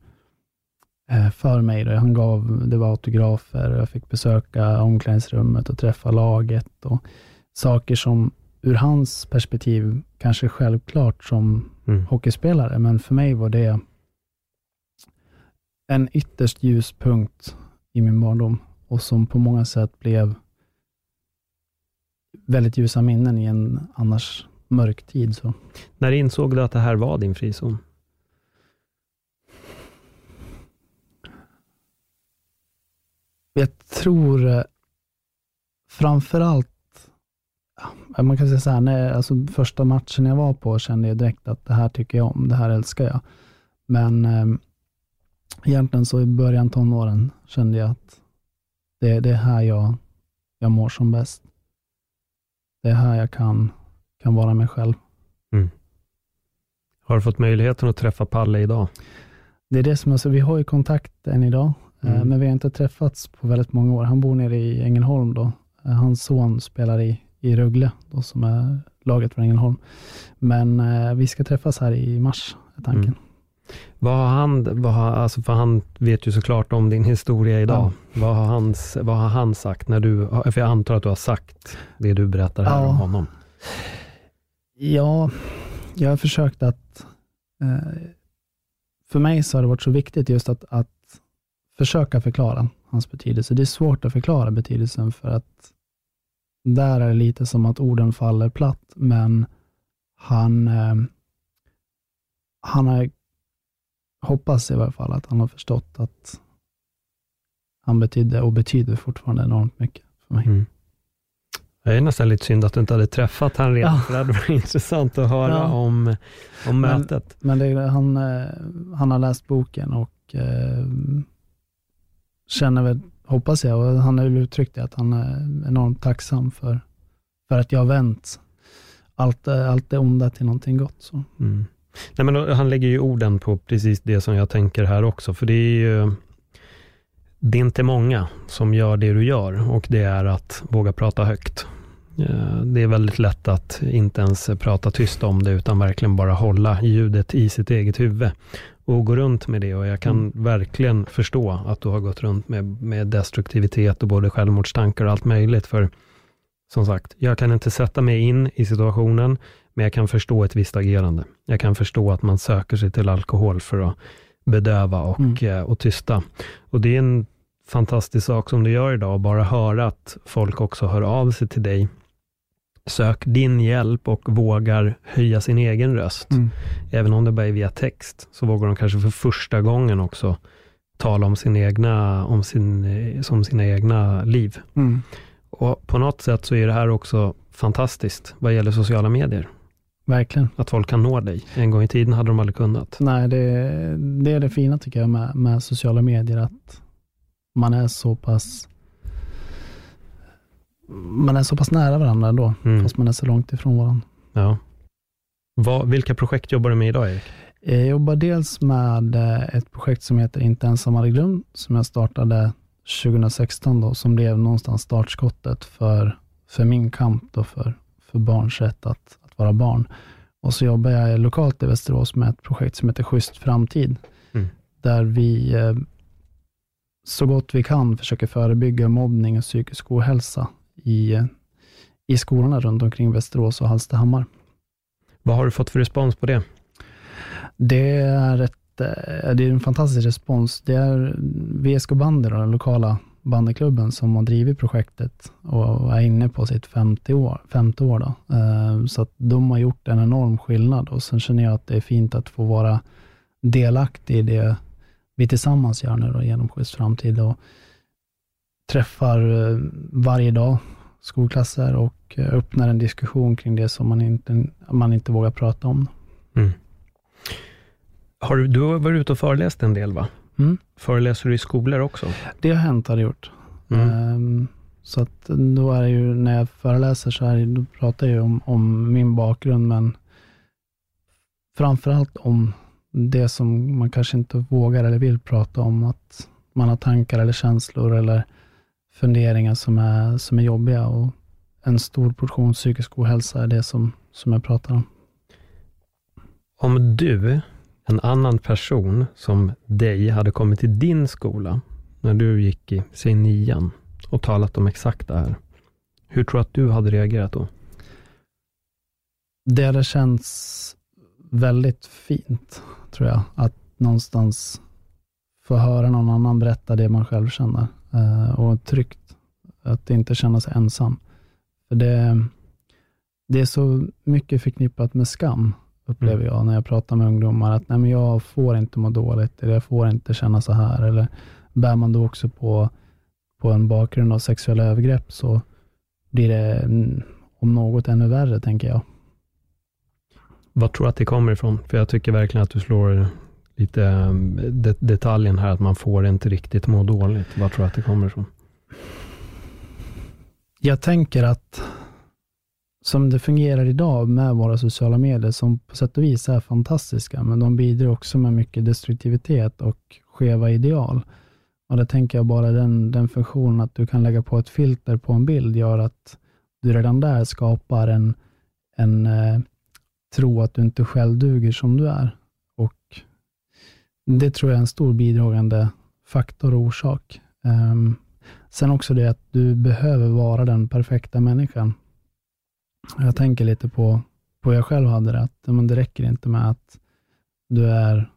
för mig. Då. Han gav, det var autografer och jag fick besöka omklädningsrummet och träffa laget och saker som ur hans perspektiv kanske självklart som mm. hockeyspelare, men för mig var det en ytterst ljus punkt i min barndom och som på många sätt blev väldigt ljusa minnen i en annars mörk tid. Så. När insåg du att det här var din frizon? Jag tror eh, framför allt, man kan säga så här, när, alltså första matchen jag var på kände jag direkt att det här tycker jag om, det här älskar jag. Men eh, egentligen så i början tonåren kände jag att det, det är här jag, jag mår som bäst. Det är här jag kan, kan vara mig själv. Mm. Har du fått möjligheten att träffa Palle idag? Det är det som, alltså, vi har ju kontakt än idag, mm. men vi har inte träffats på väldigt många år. Han bor nere i Ängelholm då. Eh, hans son spelar i, i Rögle, då, som är laget från Ängelholm. Men eh, vi ska träffas här i mars, är tanken. Mm. Vad har han, vad har, alltså för han vet ju såklart om din historia idag. Ja. Vad, har han, vad har han sagt när du, för jag antar att du har sagt det du berättar här ja. om honom. Ja, jag har försökt att, eh, för mig så har det varit så viktigt just att, att försöka förklara hans betydelse. Det är svårt att förklara betydelsen för att där är det lite som att orden faller platt, men han, eh, han har hoppas i varje fall att han har förstått att han betydde och betyder fortfarande enormt mycket för mig. Mm. Det är nästan lite synd att du inte hade träffat han redan, ja. för det hade varit intressant att höra ja. om, om mötet. Men, men det, han, eh, han har läst boken och eh, känner väl, hoppas jag, och han har uttryckt det, att han är enormt tacksam för, för att jag har vänt allt, allt det onda till någonting gott. Så. Mm. Nej, men han lägger ju orden på precis det som jag tänker här också, för det är ju det är inte många som gör det du gör och det är att våga prata högt. Eh, det är väldigt lätt att inte ens prata tyst om det, utan verkligen bara hålla ljudet i sitt eget huvud och gå runt med det. Och jag kan mm. verkligen förstå att du har gått runt med, med destruktivitet och både självmordstankar och allt möjligt. För som sagt, jag kan inte sätta mig in i situationen. Men jag kan förstå ett visst agerande. Jag kan förstå att man söker sig till alkohol för att bedöva och, mm. Eh, och tysta. Och det är en fantastisk sak som du gör idag, bara höra att folk också hör av sig till dig. Sök din hjälp och vågar höja sin egen röst. Mm. Även om det bara är via text, så vågar de kanske för första gången också tala om sin egna, om sin, som sina egna liv. Mm. Och på något sätt så är det här också fantastiskt vad gäller sociala medier. Verkligen. Att folk kan nå dig. En gång i tiden hade de aldrig kunnat. Nej, det, det är det fina tycker jag med, med sociala medier, att man är så pass man är så pass nära varandra ändå, Mm. fast man är så långt ifrån varandra. Ja. Vad, vilka projekt jobbar du med idag, Erik? Jag jobbar dels med eh, ett projekt som heter Inte ensam hade glömt, som jag startade 2016 då, som blev någonstans startskottet för, för min kamp då för, för barns rätt att, att vara barn. Och så jobbar jag lokalt i Västerås med ett projekt som heter Schysst framtid, Mm. där vi eh, så gott vi kan försöker förebygga mobbning och psykisk ohälsa i, i skolorna runt omkring Västerås och Hallstahammar. Vad har du fått för respons på det? Det är, ett, eh, det är en fantastisk respons. Det är VSK Bandy, den lokala bandyklubben, som har drivit projektet och är inne på sitt femte år. Femte år då. Eh, Så att de har gjort en enorm skillnad och sen känner jag att det är fint att få vara delaktig i det vi tillsammans gör nu då, genom Schysst framtid och träffar eh, varje dag skolklasser och eh, öppnar en diskussion kring det som man inte, man inte vågar prata om. Har du, du har varit ute och föreläst en del, va? Mm. Föreläser du i skolor också? Det har hänt, har det gjort. Mm. Ehm, så att då är ju, när jag föreläser så är det, då pratar jag om, om min bakgrund, men framförallt om det som man kanske inte vågar eller vill prata om, att man har tankar eller känslor eller funderingar som är, som är jobbiga och en stor portion psykisk ohälsa är det som, som jag pratar om. Om du, en annan person som dig, hade kommit till din skola när du gick i, säg nian och talat om exakt det här. Hur tror du att du hade reagerat då? Det hade känts väldigt fint, tror jag, att någonstans få höra någon annan berätta det man själv känner och tryggt, att inte känna sig ensam. För det, det är så mycket förknippat med skam, upplever jag, när jag pratar med ungdomar, att nej, men jag får inte må dåligt, eller jag får inte känna så här, eller bär man då också på, på en bakgrund av sexuella övergrepp, så blir det mm, om något ännu värre, tänker jag. Vad tror du att det kommer ifrån? För jag tycker verkligen att du slår lite ehm, det, detaljen här, att man får inte riktigt må dåligt. Vad tror du att det kommer ifrån? Jag tänker att som det fungerar idag med våra sociala medier, som på sätt och vis är fantastiska, men de bidrar också med mycket destruktivitet och skeva ideal. Och det tänker jag bara den, den funktionen att du kan lägga på ett filter på en bild gör att du redan där skapar en, en eh, tro att du inte själv duger som du är. Det tror jag är en stor bidragande faktor och orsak. Um, sen också det att du behöver vara den perfekta människan. Jag tänker lite på, på hur jag själv hade det, att men det räcker inte med att du är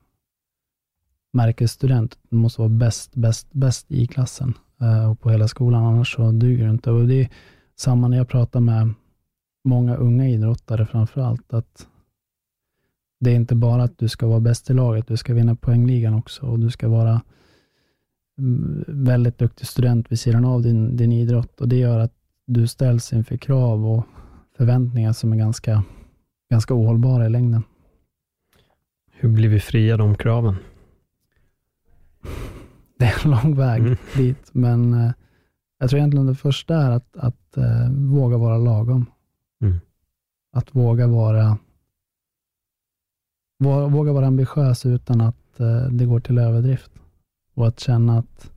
märkesstudent. Du måste vara bäst, bäst, bäst i klassen eh, och på hela skolan, annars så duger du inte. Och det är samma när jag pratar med många unga idrottare framför allt, att det är inte bara att du ska vara bäst i laget, du ska vinna poängligan också och du ska vara mm, väldigt duktig student vid sidan av din, din idrott och det gör att du ställs inför krav och förväntningar som är ganska, ganska ohållbara i längden. Hur blir vi fria de kraven? Det är en lång väg Mm. dit, men eh, jag tror egentligen det första är att, att eh, våga vara lagom. Mm. Att våga vara våga vara ambitiös utan att eh, det går till överdrift. Och att känna att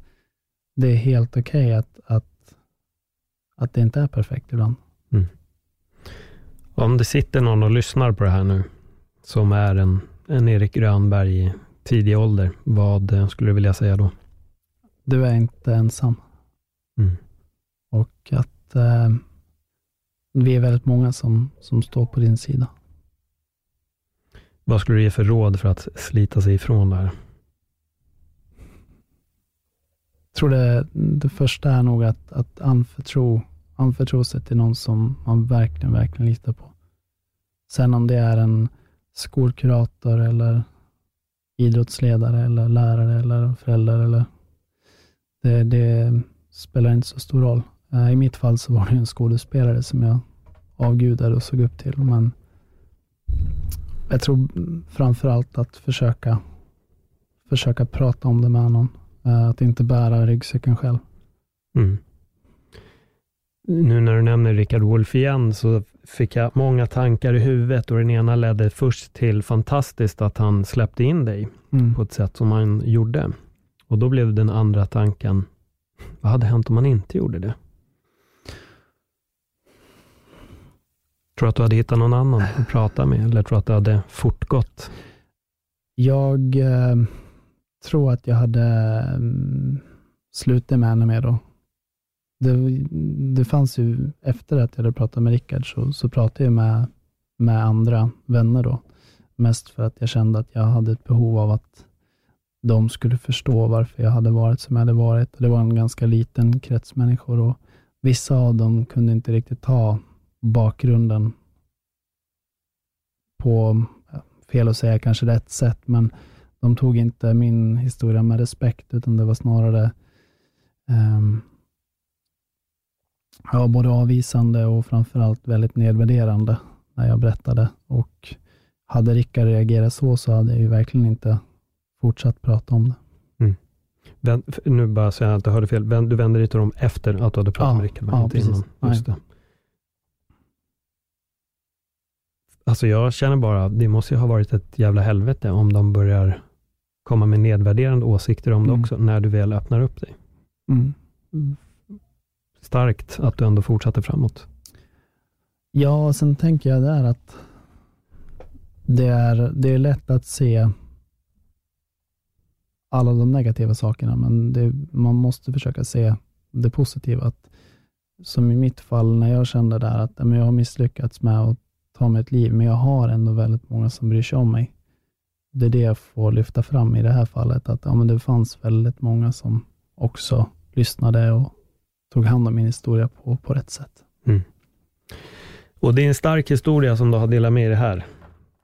det är helt okej att, att, att det inte är perfekt ibland. Om det sitter någon och lyssnar på det här nu, som är en, en Erik Grönberg i tidig ålder, vad eh, skulle du vilja säga då? Du är inte ensam. Mm. Och att eh, vi är väldigt många som, som står på din sida. Vad skulle du ge för råd för att slita sig ifrån det här? Jag tror det, det första är nog att, att anförtro, anförtro sig till någon som man verkligen, verkligen litar på. Sen om det är en skolkurator eller idrottsledare eller lärare eller förälder eller det, det spelar inte så stor roll. Eh, I mitt fall så var det en skådespelare som jag avgudade och såg upp till, men jag tror framför allt att försöka, försöka prata om det med någon. Att inte bära ryggsäcken själv. Mm. Nu när du nämner Rickard Wolff igen, så fick jag många tankar i huvudet och den ena ledde först till fantastiskt att han släppte in dig mm. på ett sätt som han gjorde. Och då blev den andra tanken, vad hade hänt om han inte gjorde det? Tror du att du hade hittat någon annan att prata med, eller tror du att det hade fortgått? Jag eh, tror att jag hade mm, slutat med henne mer då det, det fanns ju, efter att jag hade pratat med Rickard, så, så pratade jag med, med andra vänner då. Mest för att jag kände att jag hade ett behov av att de skulle förstå varför jag hade varit som jag hade varit. Det var en ganska liten krets människor och vissa av dem kunde inte riktigt ta bakgrunden på, fel att säga kanske rätt sätt, men de tog inte min historia med respekt, utan det var snarare um, ja, både avvisande och framförallt väldigt nedvärderande när jag berättade. Och hade Rickard reagerat så, så hade jag ju verkligen inte fortsatt prata om det. Mm. nu bara så jag inte hörde fel. Du vände dig till dem efter att du hade pratat ja, med Rickard? Ja, precis. Innan. Just det. Alltså jag känner bara, det måste ju ha varit ett jävla helvete om de börjar komma med nedvärderande åsikter om mm. det också, när du väl öppnar upp dig. Mm starkt att du ändå fortsatte framåt. Ja, sen tänker jag där att det är, det är lätt att se alla de negativa sakerna, men det, man måste försöka se det positiva. Att, som i mitt fall, när jag kände där att jag har misslyckats med att ta mig ett liv, men jag har ändå väldigt många som bryr sig om mig. Det är det jag får lyfta fram i det här fallet, att ja, men det fanns väldigt många som också lyssnade och tog hand om min historia på, på rätt sätt. Mm. Och det är en stark historia som du har delat med dig här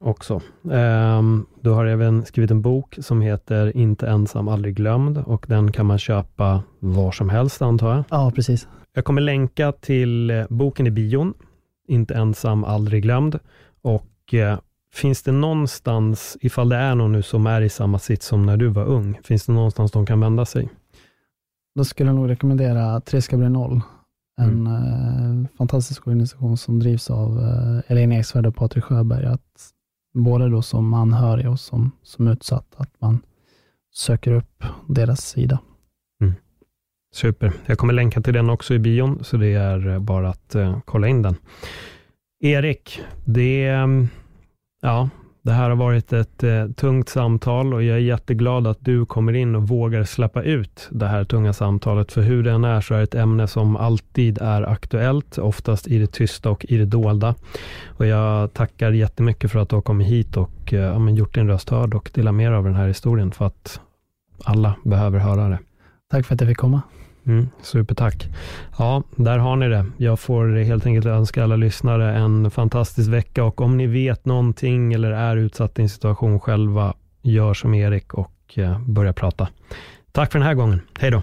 också. Um, du har även skrivit en bok som heter Inte ensam, aldrig glömd och den kan man köpa var som helst antar jag? Ja, precis. Jag kommer länka till boken i bion, Inte ensam, aldrig glömd. Och uh, finns det någonstans, ifall det är någon nu som är i samma sits som när du var ung, finns det någonstans de kan vända sig? Då skulle jag nog rekommendera Tre ska bli noll. En mm. eh, fantastisk organisation som drivs av eh, Elin Eksvärd och Patrik Sjöberg. Att både då som anhörig och som, som utsatt, att man söker upp deras sida. Super. Jag kommer länka till den också i bion, så det är eh, bara att eh, kolla in den. Erik, det, mm, ja, det här har varit ett eh, tungt samtal och jag är jätteglad att du kommer in och vågar släppa ut det här tunga samtalet. För hur det än är så är det ett ämne som alltid är aktuellt, oftast i det tysta och i det dolda. Och jag tackar jättemycket för att du har kommit hit och ja, gjort din röst hörd och delat med dig av den här historien för att alla behöver höra det. Tack för att jag fick komma. Mm, supertack. Ja, där har ni det. Jag får helt enkelt önska alla lyssnare en fantastisk vecka och om ni vet någonting eller är utsatt i en situation själva, gör som Erik och eh, börja prata. Tack för den här gången. Hej då.